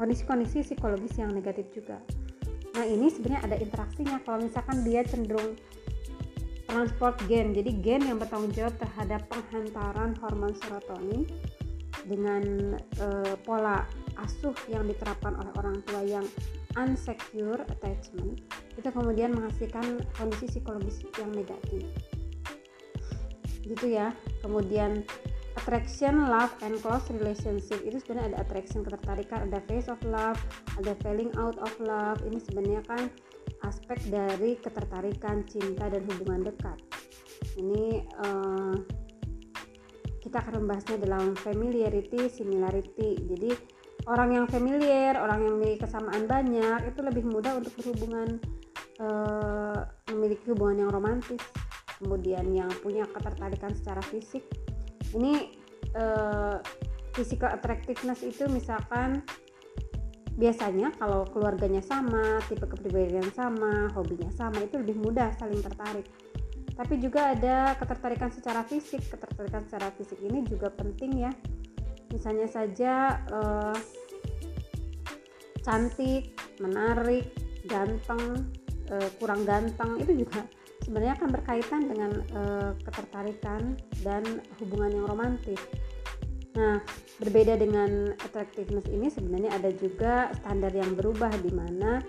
kondisi-kondisi uh, psikologis yang negatif juga. Nah ini sebenarnya ada interaksinya kalau misalkan dia cenderung transport gen, jadi gen yang bertanggung jawab terhadap penghantaran hormon serotonin dengan uh, pola asuh yang diterapkan oleh orang tua yang unsecure attachment itu kemudian menghasilkan kondisi psikologis yang negatif gitu ya kemudian attraction, love, and close relationship itu sebenarnya ada attraction ketertarikan, ada phase of love, ada falling out of love. Ini sebenarnya kan aspek dari ketertarikan, cinta dan hubungan dekat. Ini uh, kita akan membahasnya dalam familiarity, similarity. Jadi orang yang familiar, orang yang memiliki kesamaan banyak itu lebih mudah untuk berhubungan uh, memiliki hubungan yang romantis. Kemudian yang punya ketertarikan secara fisik ini uh, physical attractiveness itu misalkan biasanya kalau keluarganya sama, tipe kepribadian sama, hobinya sama, itu lebih mudah saling tertarik. Tapi juga ada ketertarikan secara fisik. Ketertarikan secara fisik ini juga penting ya. Misalnya saja uh, cantik, menarik, ganteng, uh, kurang ganteng itu juga sebenarnya akan berkaitan dengan uh, ketertarikan dan hubungan yang romantis. Nah, berbeda dengan attractiveness ini sebenarnya ada juga standar yang berubah di mana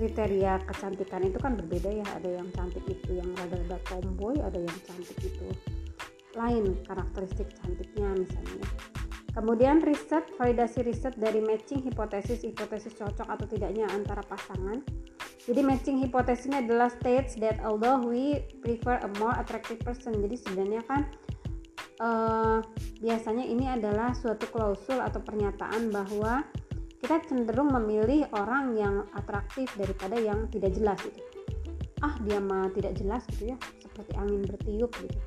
kriteria kecantikan itu kan berbeda ya. Ada yang cantik itu yang rada-rada tomboy, ada yang cantik itu lain karakteristik cantiknya misalnya. Kemudian riset, validasi riset dari matching hipotesis, hipotesis cocok atau tidaknya antara pasangan jadi matching hipotesisnya adalah states that although we prefer a more attractive person. Jadi sebenarnya kan uh, biasanya ini adalah suatu klausul atau pernyataan bahwa kita cenderung memilih orang yang atraktif daripada yang tidak jelas gitu. Ah dia mah tidak jelas gitu ya, seperti angin bertiup gitu.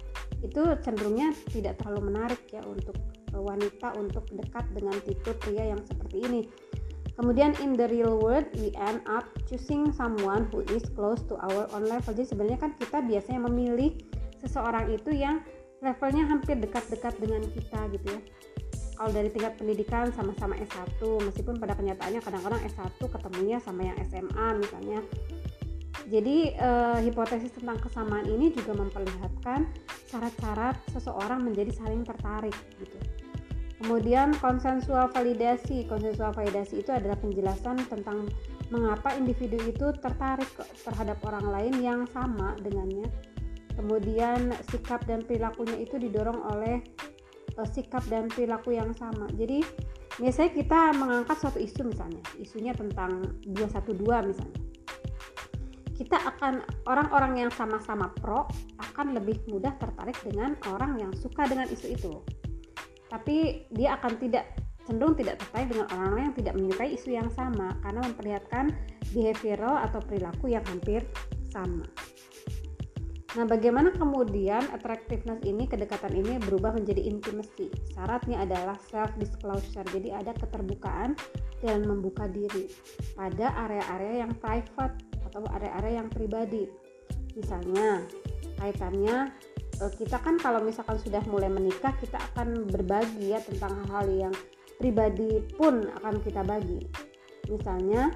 Itu cenderungnya tidak terlalu menarik ya untuk wanita untuk dekat dengan tipe pria yang seperti ini Kemudian in the real world we end up choosing someone who is close to our own level. Jadi sebenarnya kan kita biasanya memilih seseorang itu yang levelnya hampir dekat-dekat dengan kita gitu ya. Kalau dari tingkat pendidikan sama-sama S1 meskipun pada kenyataannya kadang-kadang S1 ketemunya sama yang SMA misalnya. Jadi eh, hipotesis tentang kesamaan ini juga memperlihatkan syarat-syarat seseorang menjadi saling tertarik gitu Kemudian konsensual validasi. Konsensual validasi itu adalah penjelasan tentang mengapa individu itu tertarik terhadap orang lain yang sama dengannya. Kemudian sikap dan perilakunya itu didorong oleh uh, sikap dan perilaku yang sama. Jadi biasanya kita mengangkat suatu isu misalnya, isunya tentang 212 misalnya. Kita akan orang-orang yang sama-sama pro akan lebih mudah tertarik dengan orang yang suka dengan isu itu tapi dia akan tidak cenderung tidak tertarik dengan orang-orang yang tidak menyukai isu yang sama karena memperlihatkan behavioral atau perilaku yang hampir sama. Nah, bagaimana kemudian attractiveness ini, kedekatan ini berubah menjadi intimacy? Syaratnya adalah self disclosure. Jadi ada keterbukaan dan membuka diri pada area-area yang private atau area-area yang pribadi. Misalnya, kaitannya Eh, kita kan kalau misalkan sudah mulai menikah kita akan berbagi ya tentang hal-hal yang pribadi pun akan kita bagi. Misalnya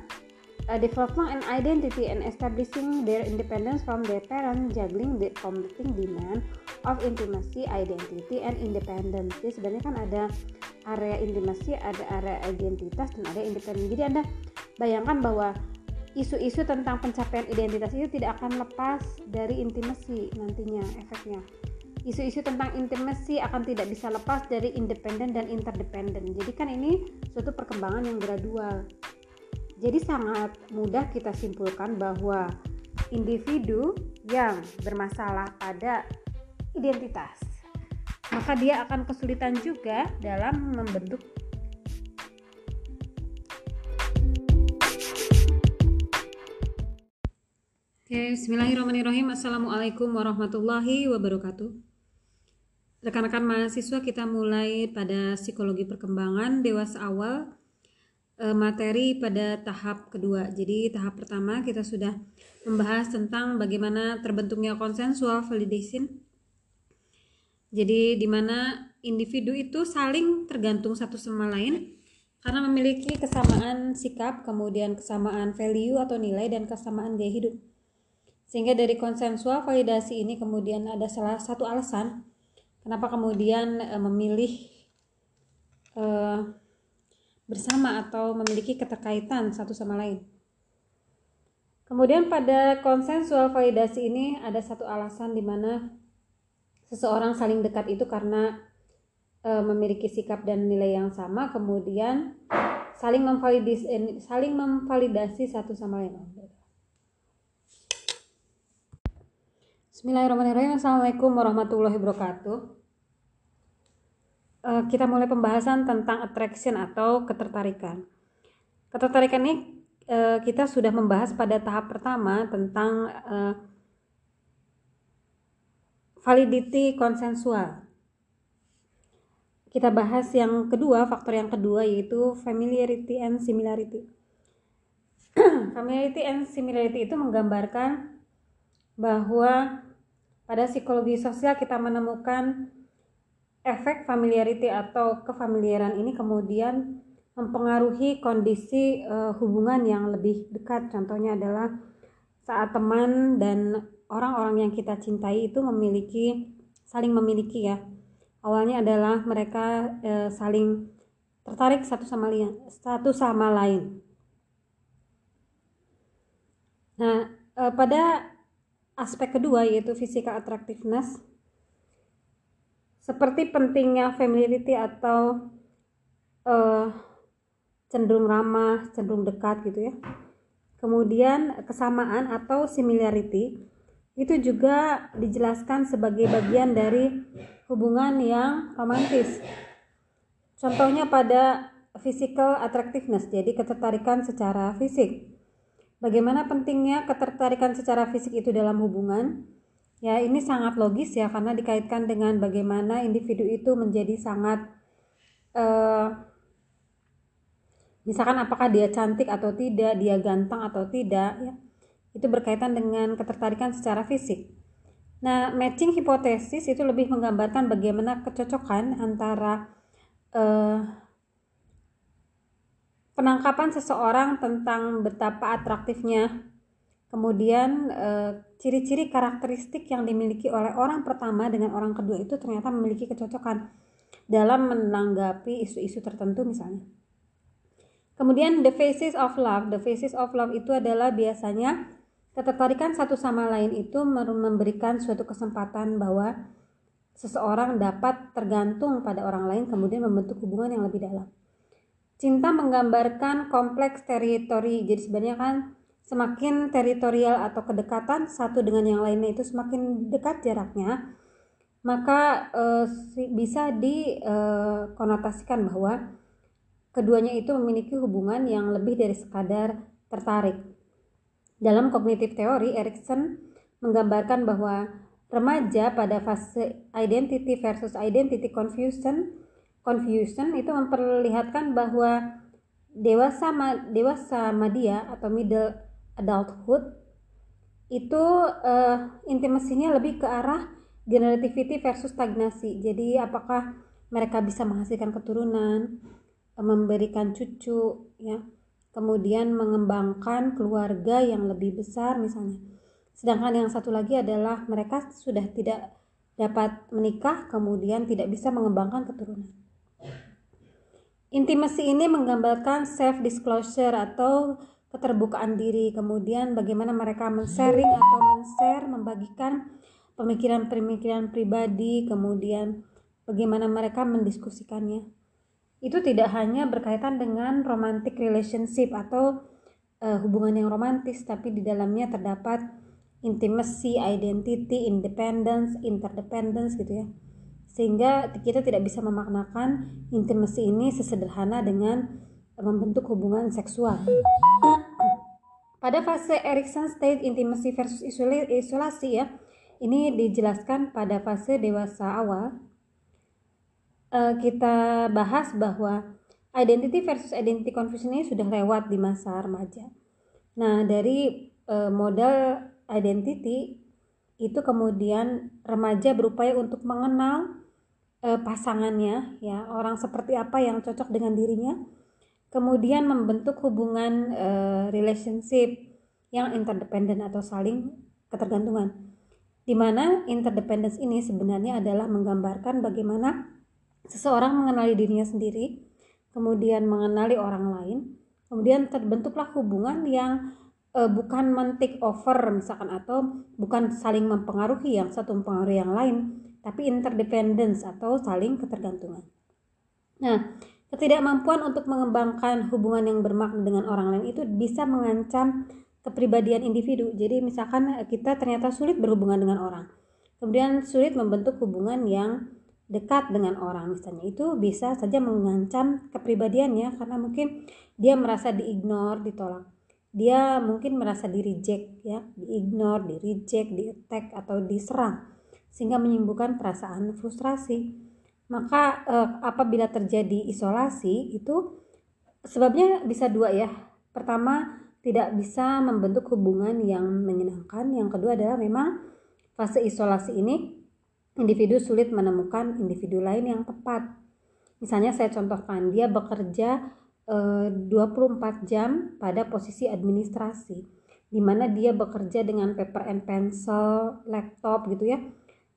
uh, development and identity and establishing their independence from their parents juggling the conflicting demand of intimacy identity and independence jadi sebenarnya kan ada area intimasi ada area identitas dan ada independen jadi anda bayangkan bahwa isu-isu tentang pencapaian identitas itu tidak akan lepas dari intimasi nantinya efeknya. Isu-isu tentang intimasi akan tidak bisa lepas dari independen dan interdependen. Jadi kan ini suatu perkembangan yang gradual. Jadi sangat mudah kita simpulkan bahwa individu yang bermasalah pada identitas maka dia akan kesulitan juga dalam membentuk Oke, bismillahirrahmanirrahim. Assalamualaikum warahmatullahi wabarakatuh. Rekan-rekan mahasiswa kita mulai pada psikologi perkembangan dewasa awal e, materi pada tahap kedua. Jadi tahap pertama kita sudah membahas tentang bagaimana terbentuknya consensual validation. Jadi di mana individu itu saling tergantung satu sama lain karena memiliki kesamaan sikap, kemudian kesamaan value atau nilai dan kesamaan gaya hidup. Sehingga dari konsensual validasi ini kemudian ada salah satu alasan kenapa kemudian e, memilih e, bersama atau memiliki keterkaitan satu sama lain. Kemudian pada konsensual validasi ini ada satu alasan di mana seseorang saling dekat itu karena e, memiliki sikap dan nilai yang sama, kemudian saling memvalidasi, saling memvalidasi satu sama lain. Bismillahirrahmanirrahim. Assalamualaikum warahmatullahi wabarakatuh. Uh, kita mulai pembahasan tentang attraction atau ketertarikan. Ketertarikan ini uh, kita sudah membahas pada tahap pertama tentang uh, validity konsensual. Kita bahas yang kedua, faktor yang kedua yaitu familiarity and similarity. [CLEARS THROAT] familiarity and similarity itu menggambarkan bahwa pada psikologi sosial kita menemukan efek familiarity atau kefamiliaran ini kemudian mempengaruhi kondisi uh, hubungan yang lebih dekat. Contohnya adalah saat teman dan orang-orang yang kita cintai itu memiliki saling memiliki ya. Awalnya adalah mereka uh, saling tertarik satu sama lain, satu sama lain. Nah, uh, pada aspek kedua yaitu physical attractiveness seperti pentingnya familiarity atau uh, cenderung ramah, cenderung dekat gitu ya. Kemudian kesamaan atau similarity itu juga dijelaskan sebagai bagian dari hubungan yang romantis. Contohnya pada physical attractiveness, jadi ketertarikan secara fisik. Bagaimana pentingnya ketertarikan secara fisik itu dalam hubungan? Ya, ini sangat logis ya karena dikaitkan dengan bagaimana individu itu menjadi sangat uh, misalkan apakah dia cantik atau tidak, dia ganteng atau tidak ya. Itu berkaitan dengan ketertarikan secara fisik. Nah, matching hipotesis itu lebih menggambarkan bagaimana kecocokan antara uh, penangkapan seseorang tentang betapa atraktifnya. Kemudian eh, ciri-ciri karakteristik yang dimiliki oleh orang pertama dengan orang kedua itu ternyata memiliki kecocokan dalam menanggapi isu-isu tertentu misalnya. Kemudian the faces of love. The faces of love itu adalah biasanya ketertarikan satu sama lain itu memberikan suatu kesempatan bahwa seseorang dapat tergantung pada orang lain kemudian membentuk hubungan yang lebih dalam Cinta menggambarkan kompleks teritori. Jadi sebenarnya kan semakin teritorial atau kedekatan satu dengan yang lainnya itu semakin dekat jaraknya, maka e, bisa dikonotasikan bahwa keduanya itu memiliki hubungan yang lebih dari sekadar tertarik. Dalam kognitif teori, Erikson menggambarkan bahwa remaja pada fase identity versus identity confusion confusion itu memperlihatkan bahwa dewasa dewasa media atau middle adulthood itu uh, intimasinya lebih ke arah generativity versus stagnasi. Jadi apakah mereka bisa menghasilkan keturunan, memberikan cucu, ya, kemudian mengembangkan keluarga yang lebih besar misalnya. Sedangkan yang satu lagi adalah mereka sudah tidak dapat menikah kemudian tidak bisa mengembangkan keturunan. Intimasi ini menggambarkan self disclosure atau keterbukaan diri, kemudian bagaimana mereka men-sharing atau men-share, membagikan pemikiran-pemikiran pribadi, kemudian bagaimana mereka mendiskusikannya. Itu tidak hanya berkaitan dengan romantic relationship atau uh, hubungan yang romantis, tapi di dalamnya terdapat intimacy, identity, independence, interdependence gitu ya sehingga kita tidak bisa memaknakan intimasi ini sesederhana dengan membentuk hubungan seksual. Pada fase Erikson state intimacy versus isolasi ya, ini dijelaskan pada fase dewasa awal. Eh, kita bahas bahwa identity versus identity confusion ini sudah lewat di masa remaja. Nah, dari eh, modal identity itu kemudian remaja berupaya untuk mengenal uh, pasangannya ya orang seperti apa yang cocok dengan dirinya. Kemudian membentuk hubungan uh, relationship yang interdependent atau saling ketergantungan. Di mana interdependence ini sebenarnya adalah menggambarkan bagaimana seseorang mengenali dirinya sendiri kemudian mengenali orang lain kemudian terbentuklah hubungan yang uh, bukan men-take over misalkan atau bukan saling mempengaruhi yang satu mempengaruhi yang lain tapi interdependence atau saling ketergantungan. Nah, ketidakmampuan untuk mengembangkan hubungan yang bermakna dengan orang lain itu bisa mengancam kepribadian individu. Jadi misalkan kita ternyata sulit berhubungan dengan orang, kemudian sulit membentuk hubungan yang dekat dengan orang misalnya itu bisa saja mengancam kepribadiannya karena mungkin dia merasa diignore, ditolak. Dia mungkin merasa di reject ya, diignore, di reject, di attack atau diserang sehingga menimbulkan perasaan frustrasi. Maka eh, apabila terjadi isolasi itu sebabnya bisa dua ya. Pertama, tidak bisa membentuk hubungan yang menyenangkan. Yang kedua adalah memang fase isolasi ini individu sulit menemukan individu lain yang tepat. Misalnya saya contohkan, dia bekerja eh, 24 jam pada posisi administrasi di mana dia bekerja dengan paper and pencil, laptop gitu ya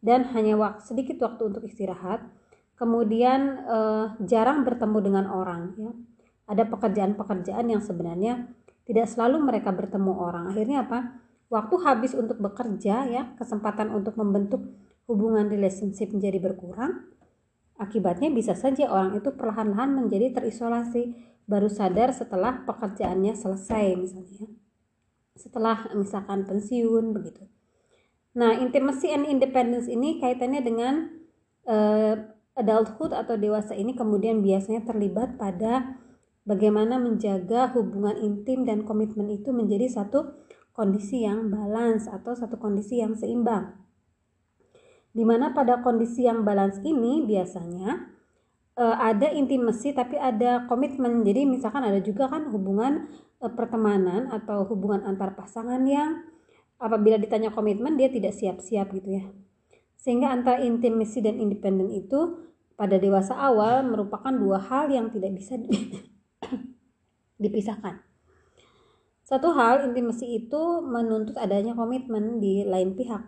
dan hanya waktu, sedikit waktu untuk istirahat. Kemudian eh, jarang bertemu dengan orang ya. Ada pekerjaan-pekerjaan yang sebenarnya tidak selalu mereka bertemu orang. Akhirnya apa? Waktu habis untuk bekerja ya, kesempatan untuk membentuk hubungan relationship menjadi berkurang. Akibatnya bisa saja orang itu perlahan-lahan menjadi terisolasi, baru sadar setelah pekerjaannya selesai misalnya. Setelah misalkan pensiun begitu. Nah, intimacy and independence ini kaitannya dengan uh, adulthood atau dewasa ini kemudian biasanya terlibat pada bagaimana menjaga hubungan intim dan komitmen itu menjadi satu kondisi yang balance atau satu kondisi yang seimbang. Di mana pada kondisi yang balance ini biasanya uh, ada intimasi tapi ada komitmen. Jadi misalkan ada juga kan hubungan uh, pertemanan atau hubungan antar pasangan yang apabila ditanya komitmen dia tidak siap-siap gitu ya. Sehingga antara intimasi dan independen itu pada dewasa awal merupakan dua hal yang tidak bisa [COUGHS] dipisahkan. Satu hal intimasi itu menuntut adanya komitmen di lain pihak.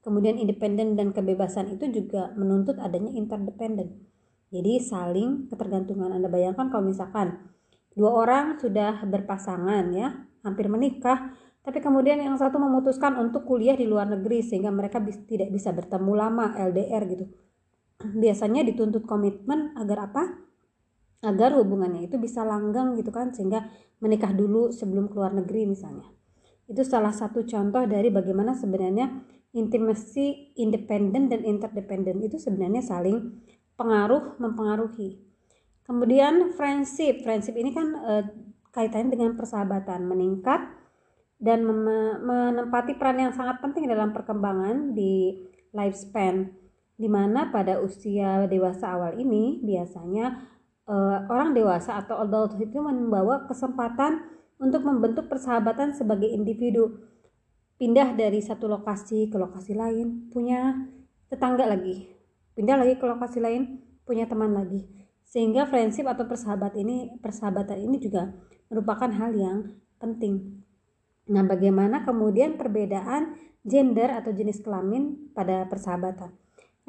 Kemudian independen dan kebebasan itu juga menuntut adanya interdependen. Jadi saling ketergantungan. Anda bayangkan kalau misalkan dua orang sudah berpasangan ya hampir menikah tapi kemudian yang satu memutuskan untuk kuliah di luar negeri sehingga mereka tidak bisa bertemu lama LDR gitu. Biasanya dituntut komitmen agar apa? Agar hubungannya itu bisa langgang gitu kan sehingga menikah dulu sebelum keluar negeri misalnya. Itu salah satu contoh dari bagaimana sebenarnya intimasi independen dan interdependen itu sebenarnya saling pengaruh mempengaruhi. Kemudian friendship, friendship ini kan e, kaitannya dengan persahabatan meningkat dan menempati peran yang sangat penting dalam perkembangan di lifespan di mana pada usia dewasa awal ini biasanya uh, orang dewasa atau adult itu membawa kesempatan untuk membentuk persahabatan sebagai individu. Pindah dari satu lokasi ke lokasi lain punya tetangga lagi. Pindah lagi ke lokasi lain punya teman lagi. Sehingga friendship atau persahabat ini persahabatan ini juga merupakan hal yang penting. Nah, bagaimana kemudian perbedaan gender atau jenis kelamin pada persahabatan?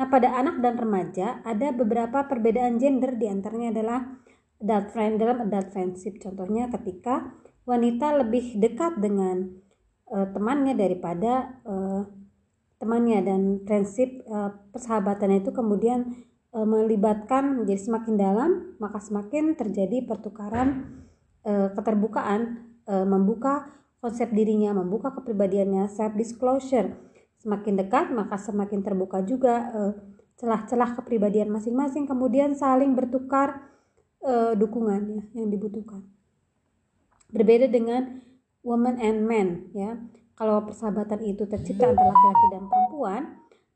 Nah, pada anak dan remaja ada beberapa perbedaan gender di antaranya adalah adult friend dalam adult friendship. Contohnya ketika wanita lebih dekat dengan uh, temannya daripada uh, temannya dan prinsip uh, persahabatan itu kemudian uh, melibatkan menjadi semakin dalam maka semakin terjadi pertukaran uh, keterbukaan uh, membuka konsep dirinya membuka kepribadiannya self disclosure semakin dekat maka semakin terbuka juga celah-celah kepribadian masing-masing kemudian saling bertukar uh, dukungan yang dibutuhkan. Berbeda dengan woman and man ya. Kalau persahabatan itu tercipta antara laki-laki dan perempuan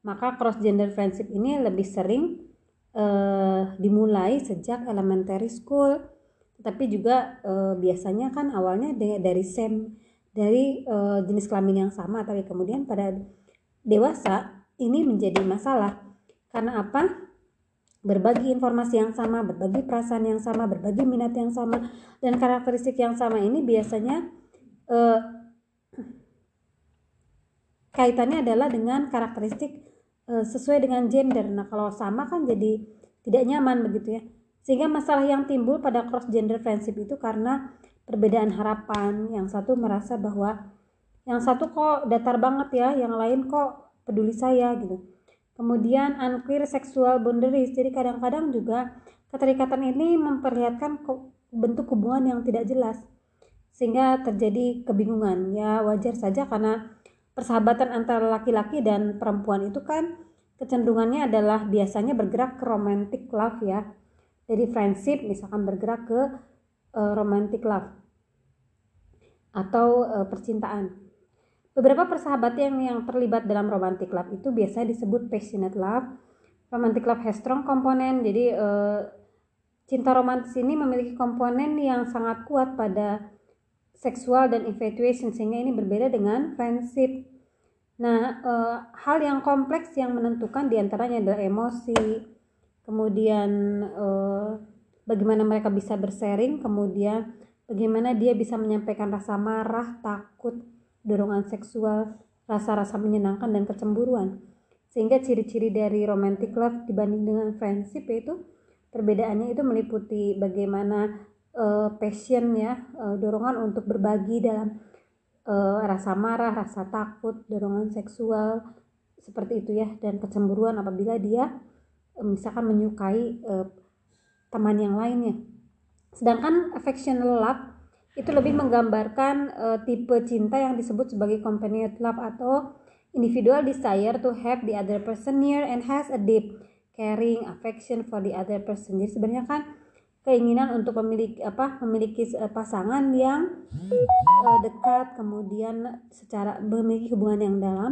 maka cross gender friendship ini lebih sering uh, dimulai sejak elementary school. Tapi juga biasanya kan awalnya dari same dari uh, jenis kelamin yang sama tapi kemudian pada dewasa ini menjadi masalah karena apa berbagi informasi yang sama, berbagi perasaan yang sama, berbagi minat yang sama, dan karakteristik yang sama ini biasanya eh, kaitannya adalah dengan karakteristik eh, sesuai dengan gender. Nah, kalau sama kan jadi tidak nyaman begitu ya. Sehingga masalah yang timbul pada cross gender friendship itu karena perbedaan harapan. Yang satu merasa bahwa yang satu kok datar banget ya, yang lain kok peduli saya gitu Kemudian unclear sexual boundaries. Jadi kadang-kadang juga keterikatan ini memperlihatkan bentuk hubungan yang tidak jelas sehingga terjadi kebingungan. Ya wajar saja karena persahabatan antara laki-laki dan perempuan itu kan kecenderungannya adalah biasanya bergerak ke romantic love ya. Dari friendship misalkan bergerak ke uh, romantic love atau uh, percintaan. Beberapa persahabatan yang, yang terlibat dalam romantic love itu biasa disebut passionate love. Romantic love has strong komponen, jadi uh, cinta romantis ini memiliki komponen yang sangat kuat pada seksual dan infatuation sehingga ini berbeda dengan friendship. Nah, uh, hal yang kompleks yang menentukan di antaranya adalah emosi, kemudian uh, bagaimana mereka bisa bersharing, kemudian bagaimana dia bisa menyampaikan rasa marah, takut, dorongan seksual, rasa-rasa menyenangkan dan kecemburuan. Sehingga ciri-ciri dari romantic love dibanding dengan friendship itu perbedaannya itu meliputi bagaimana uh, passion ya, uh, dorongan untuk berbagi dalam uh, rasa marah, rasa takut, dorongan seksual seperti itu ya dan kecemburuan apabila dia misalkan menyukai teman yang lainnya. Sedangkan affectional love itu lebih menggambarkan uh, tipe cinta yang disebut sebagai companionate love atau individual desire to have the other person near and has a deep caring affection for the other person. Jadi sebenarnya kan keinginan untuk memiliki apa memiliki uh, pasangan yang uh, dekat kemudian secara memiliki hubungan yang dalam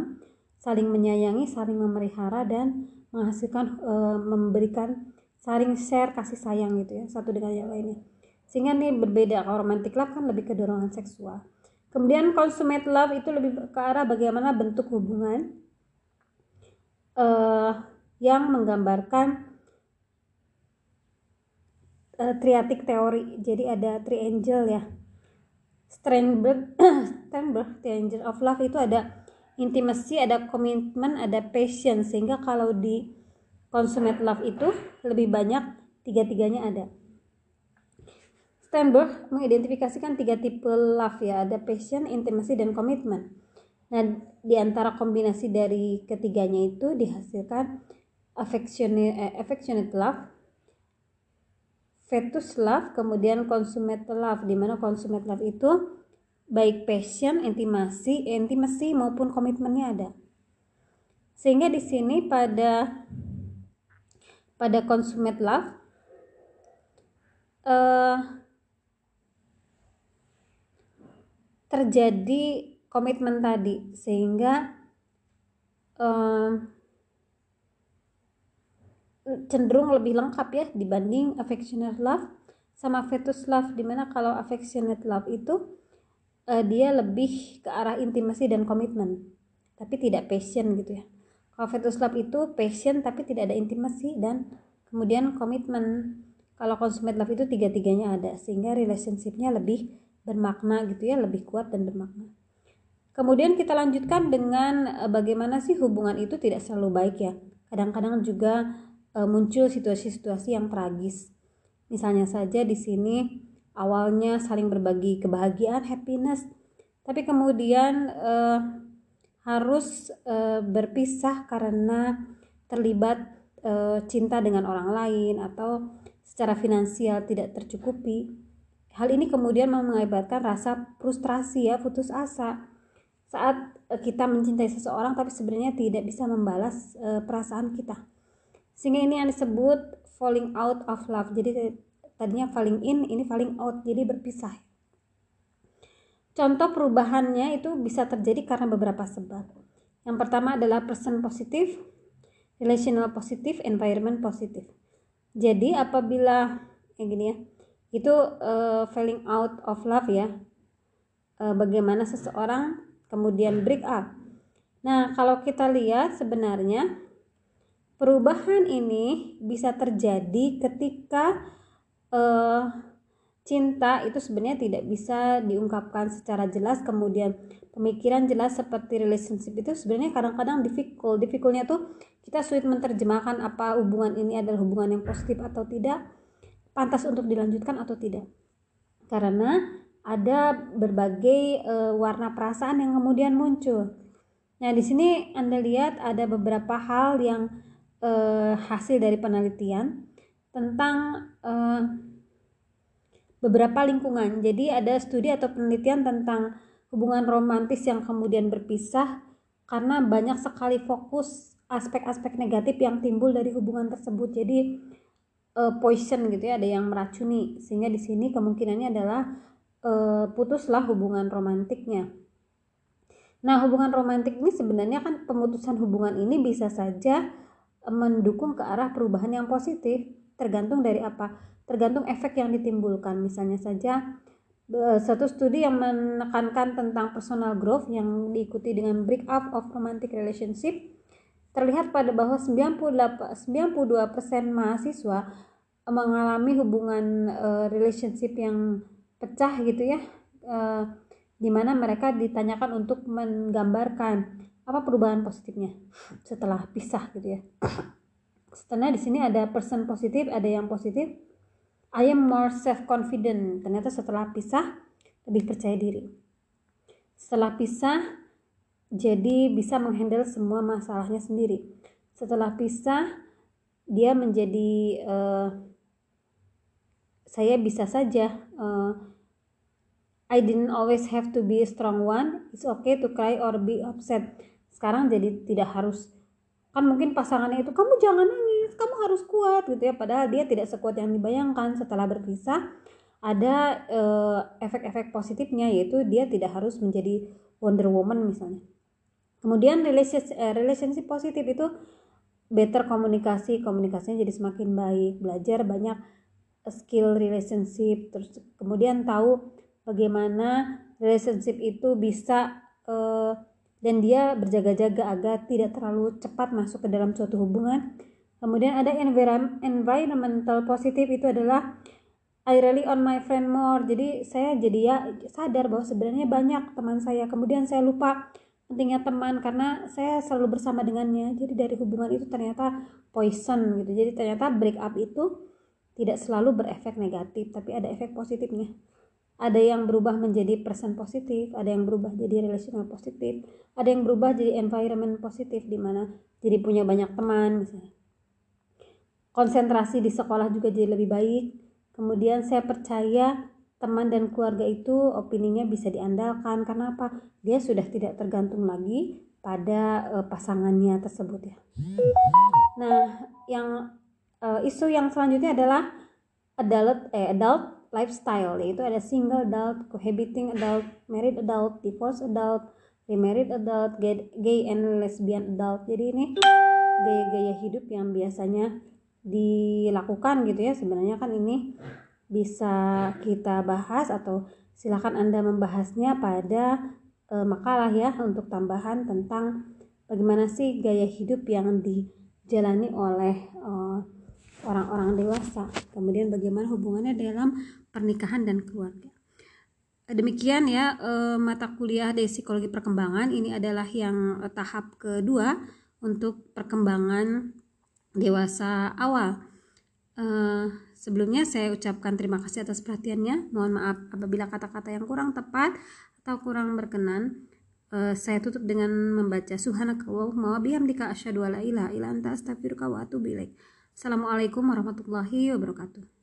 saling menyayangi saling memelihara dan menghasilkan uh, memberikan saling share kasih sayang gitu ya satu dengan yang lainnya. Sehingga ini berbeda kalau romantic love kan lebih ke dorongan seksual. Kemudian consummate love itu lebih ke arah bagaimana bentuk hubungan uh, yang menggambarkan uh, triatic teori. Jadi ada triangle ya. Sternberg Sternberg triangle of love itu ada intimacy ada komitmen ada passion sehingga kalau di consummate love itu lebih banyak tiga-tiganya ada Steinberg mengidentifikasikan tiga tipe love ya, ada passion, intimacy, dan komitmen. Nah, di antara kombinasi dari ketiganya itu dihasilkan affectionate, eh, affectionate love, fetus love, kemudian consummate love, di mana consummate love itu baik passion, intimasi, intimasi maupun komitmennya ada. Sehingga di sini pada pada consummate love uh, terjadi komitmen tadi sehingga um, cenderung lebih lengkap ya dibanding affectionate love sama fetus love di mana kalau affectionate love itu uh, dia lebih ke arah intimasi dan komitmen tapi tidak passion gitu ya kalau fetus love itu passion tapi tidak ada intimasi dan kemudian komitmen. Kalau consummate love itu tiga-tiganya ada sehingga relationshipnya lebih bermakna gitu ya lebih kuat dan bermakna. Kemudian kita lanjutkan dengan uh, bagaimana sih hubungan itu tidak selalu baik ya. Kadang-kadang juga uh, muncul situasi-situasi yang tragis. Misalnya saja di sini awalnya saling berbagi kebahagiaan happiness. Tapi kemudian uh, harus uh, berpisah karena terlibat uh, cinta dengan orang lain atau secara finansial tidak tercukupi. Hal ini kemudian mengakibatkan rasa frustrasi ya putus asa. Saat uh, kita mencintai seseorang tapi sebenarnya tidak bisa membalas uh, perasaan kita. Sehingga ini yang disebut falling out of love. Jadi tadinya falling in ini falling out. Jadi berpisah Contoh perubahannya itu bisa terjadi karena beberapa sebab. Yang pertama adalah person positif, relational positif, environment positif. Jadi apabila kayak gini ya, itu uh, falling out of love ya. Uh, bagaimana seseorang kemudian break up. Nah, kalau kita lihat sebenarnya perubahan ini bisa terjadi ketika uh, cinta itu sebenarnya tidak bisa diungkapkan secara jelas. Kemudian pemikiran jelas seperti relationship itu sebenarnya kadang-kadang difficult. Difficultnya tuh kita sulit menerjemahkan apa hubungan ini adalah hubungan yang positif atau tidak pantas untuk dilanjutkan atau tidak. Karena ada berbagai e, warna perasaan yang kemudian muncul. Nah di sini anda lihat ada beberapa hal yang e, hasil dari penelitian tentang e, beberapa lingkungan. Jadi ada studi atau penelitian tentang hubungan romantis yang kemudian berpisah karena banyak sekali fokus aspek-aspek negatif yang timbul dari hubungan tersebut. Jadi uh, poison gitu ya, ada yang meracuni. Sehingga di sini kemungkinannya adalah uh, putuslah hubungan romantiknya. Nah, hubungan romantik ini sebenarnya kan pemutusan hubungan ini bisa saja mendukung ke arah perubahan yang positif, tergantung dari apa tergantung efek yang ditimbulkan. Misalnya saja satu studi yang menekankan tentang personal growth yang diikuti dengan break up of romantic relationship terlihat pada bahwa 98 92% mahasiswa mengalami hubungan uh, relationship yang pecah gitu ya uh, di mana mereka ditanyakan untuk menggambarkan apa perubahan positifnya setelah pisah gitu ya. Setelah di sini ada person positif, ada yang positif, I am more self-confident. Ternyata setelah pisah, lebih percaya diri. Setelah pisah, jadi bisa menghandle semua masalahnya sendiri. Setelah pisah, dia menjadi uh, saya bisa saja uh, I didn't always have to be a strong one. It's okay to cry or be upset. Sekarang jadi tidak harus kan mungkin pasangannya itu kamu jangan nangis kamu harus kuat gitu ya. Padahal dia tidak sekuat yang dibayangkan. Setelah berpisah ada uh, efek-efek positifnya yaitu dia tidak harus menjadi Wonder Woman misalnya. Kemudian relationship, uh, relationship positif itu better komunikasi. Komunikasinya jadi semakin baik. Belajar banyak skill relationship. Terus kemudian tahu bagaimana relationship itu bisa uh, dan dia berjaga-jaga agar tidak terlalu cepat masuk ke dalam suatu hubungan. Kemudian ada environmental positif itu adalah I rely on my friend more. Jadi saya jadi ya sadar bahwa sebenarnya banyak teman saya. Kemudian saya lupa pentingnya teman karena saya selalu bersama dengannya. Jadi dari hubungan itu ternyata poison gitu. Jadi ternyata break up itu tidak selalu berefek negatif, tapi ada efek positifnya ada yang berubah menjadi person positif, ada yang berubah jadi relational positif, ada yang berubah jadi environment positif di mana jadi punya banyak teman misalnya. Konsentrasi di sekolah juga jadi lebih baik. Kemudian saya percaya teman dan keluarga itu opininya bisa diandalkan karena apa? Dia sudah tidak tergantung lagi pada uh, pasangannya tersebut ya. Nah, yang uh, isu yang selanjutnya adalah adult eh adult lifestyle yaitu ada single adult, cohabiting adult, married adult, divorced adult, remarried adult, gay, gay and lesbian adult. Jadi ini gaya-gaya hidup yang biasanya dilakukan gitu ya. Sebenarnya kan ini bisa kita bahas atau silakan Anda membahasnya pada e, makalah ya untuk tambahan tentang bagaimana sih gaya hidup yang dijalani oleh e, orang-orang dewasa. Kemudian bagaimana hubungannya dalam pernikahan dan keluarga. demikian ya eh, mata kuliah dari psikologi perkembangan ini adalah yang eh, tahap kedua untuk perkembangan dewasa awal. Eh, sebelumnya saya ucapkan terima kasih atas perhatiannya. Mohon maaf apabila kata-kata yang kurang tepat atau kurang berkenan. Eh, saya tutup dengan membaca subhanakallahumma wa bihamdika asyhadu alla ilaha illa anta astaghfiruka wa atubu. Assalamualaikum warahmatullahi wabarakatuh.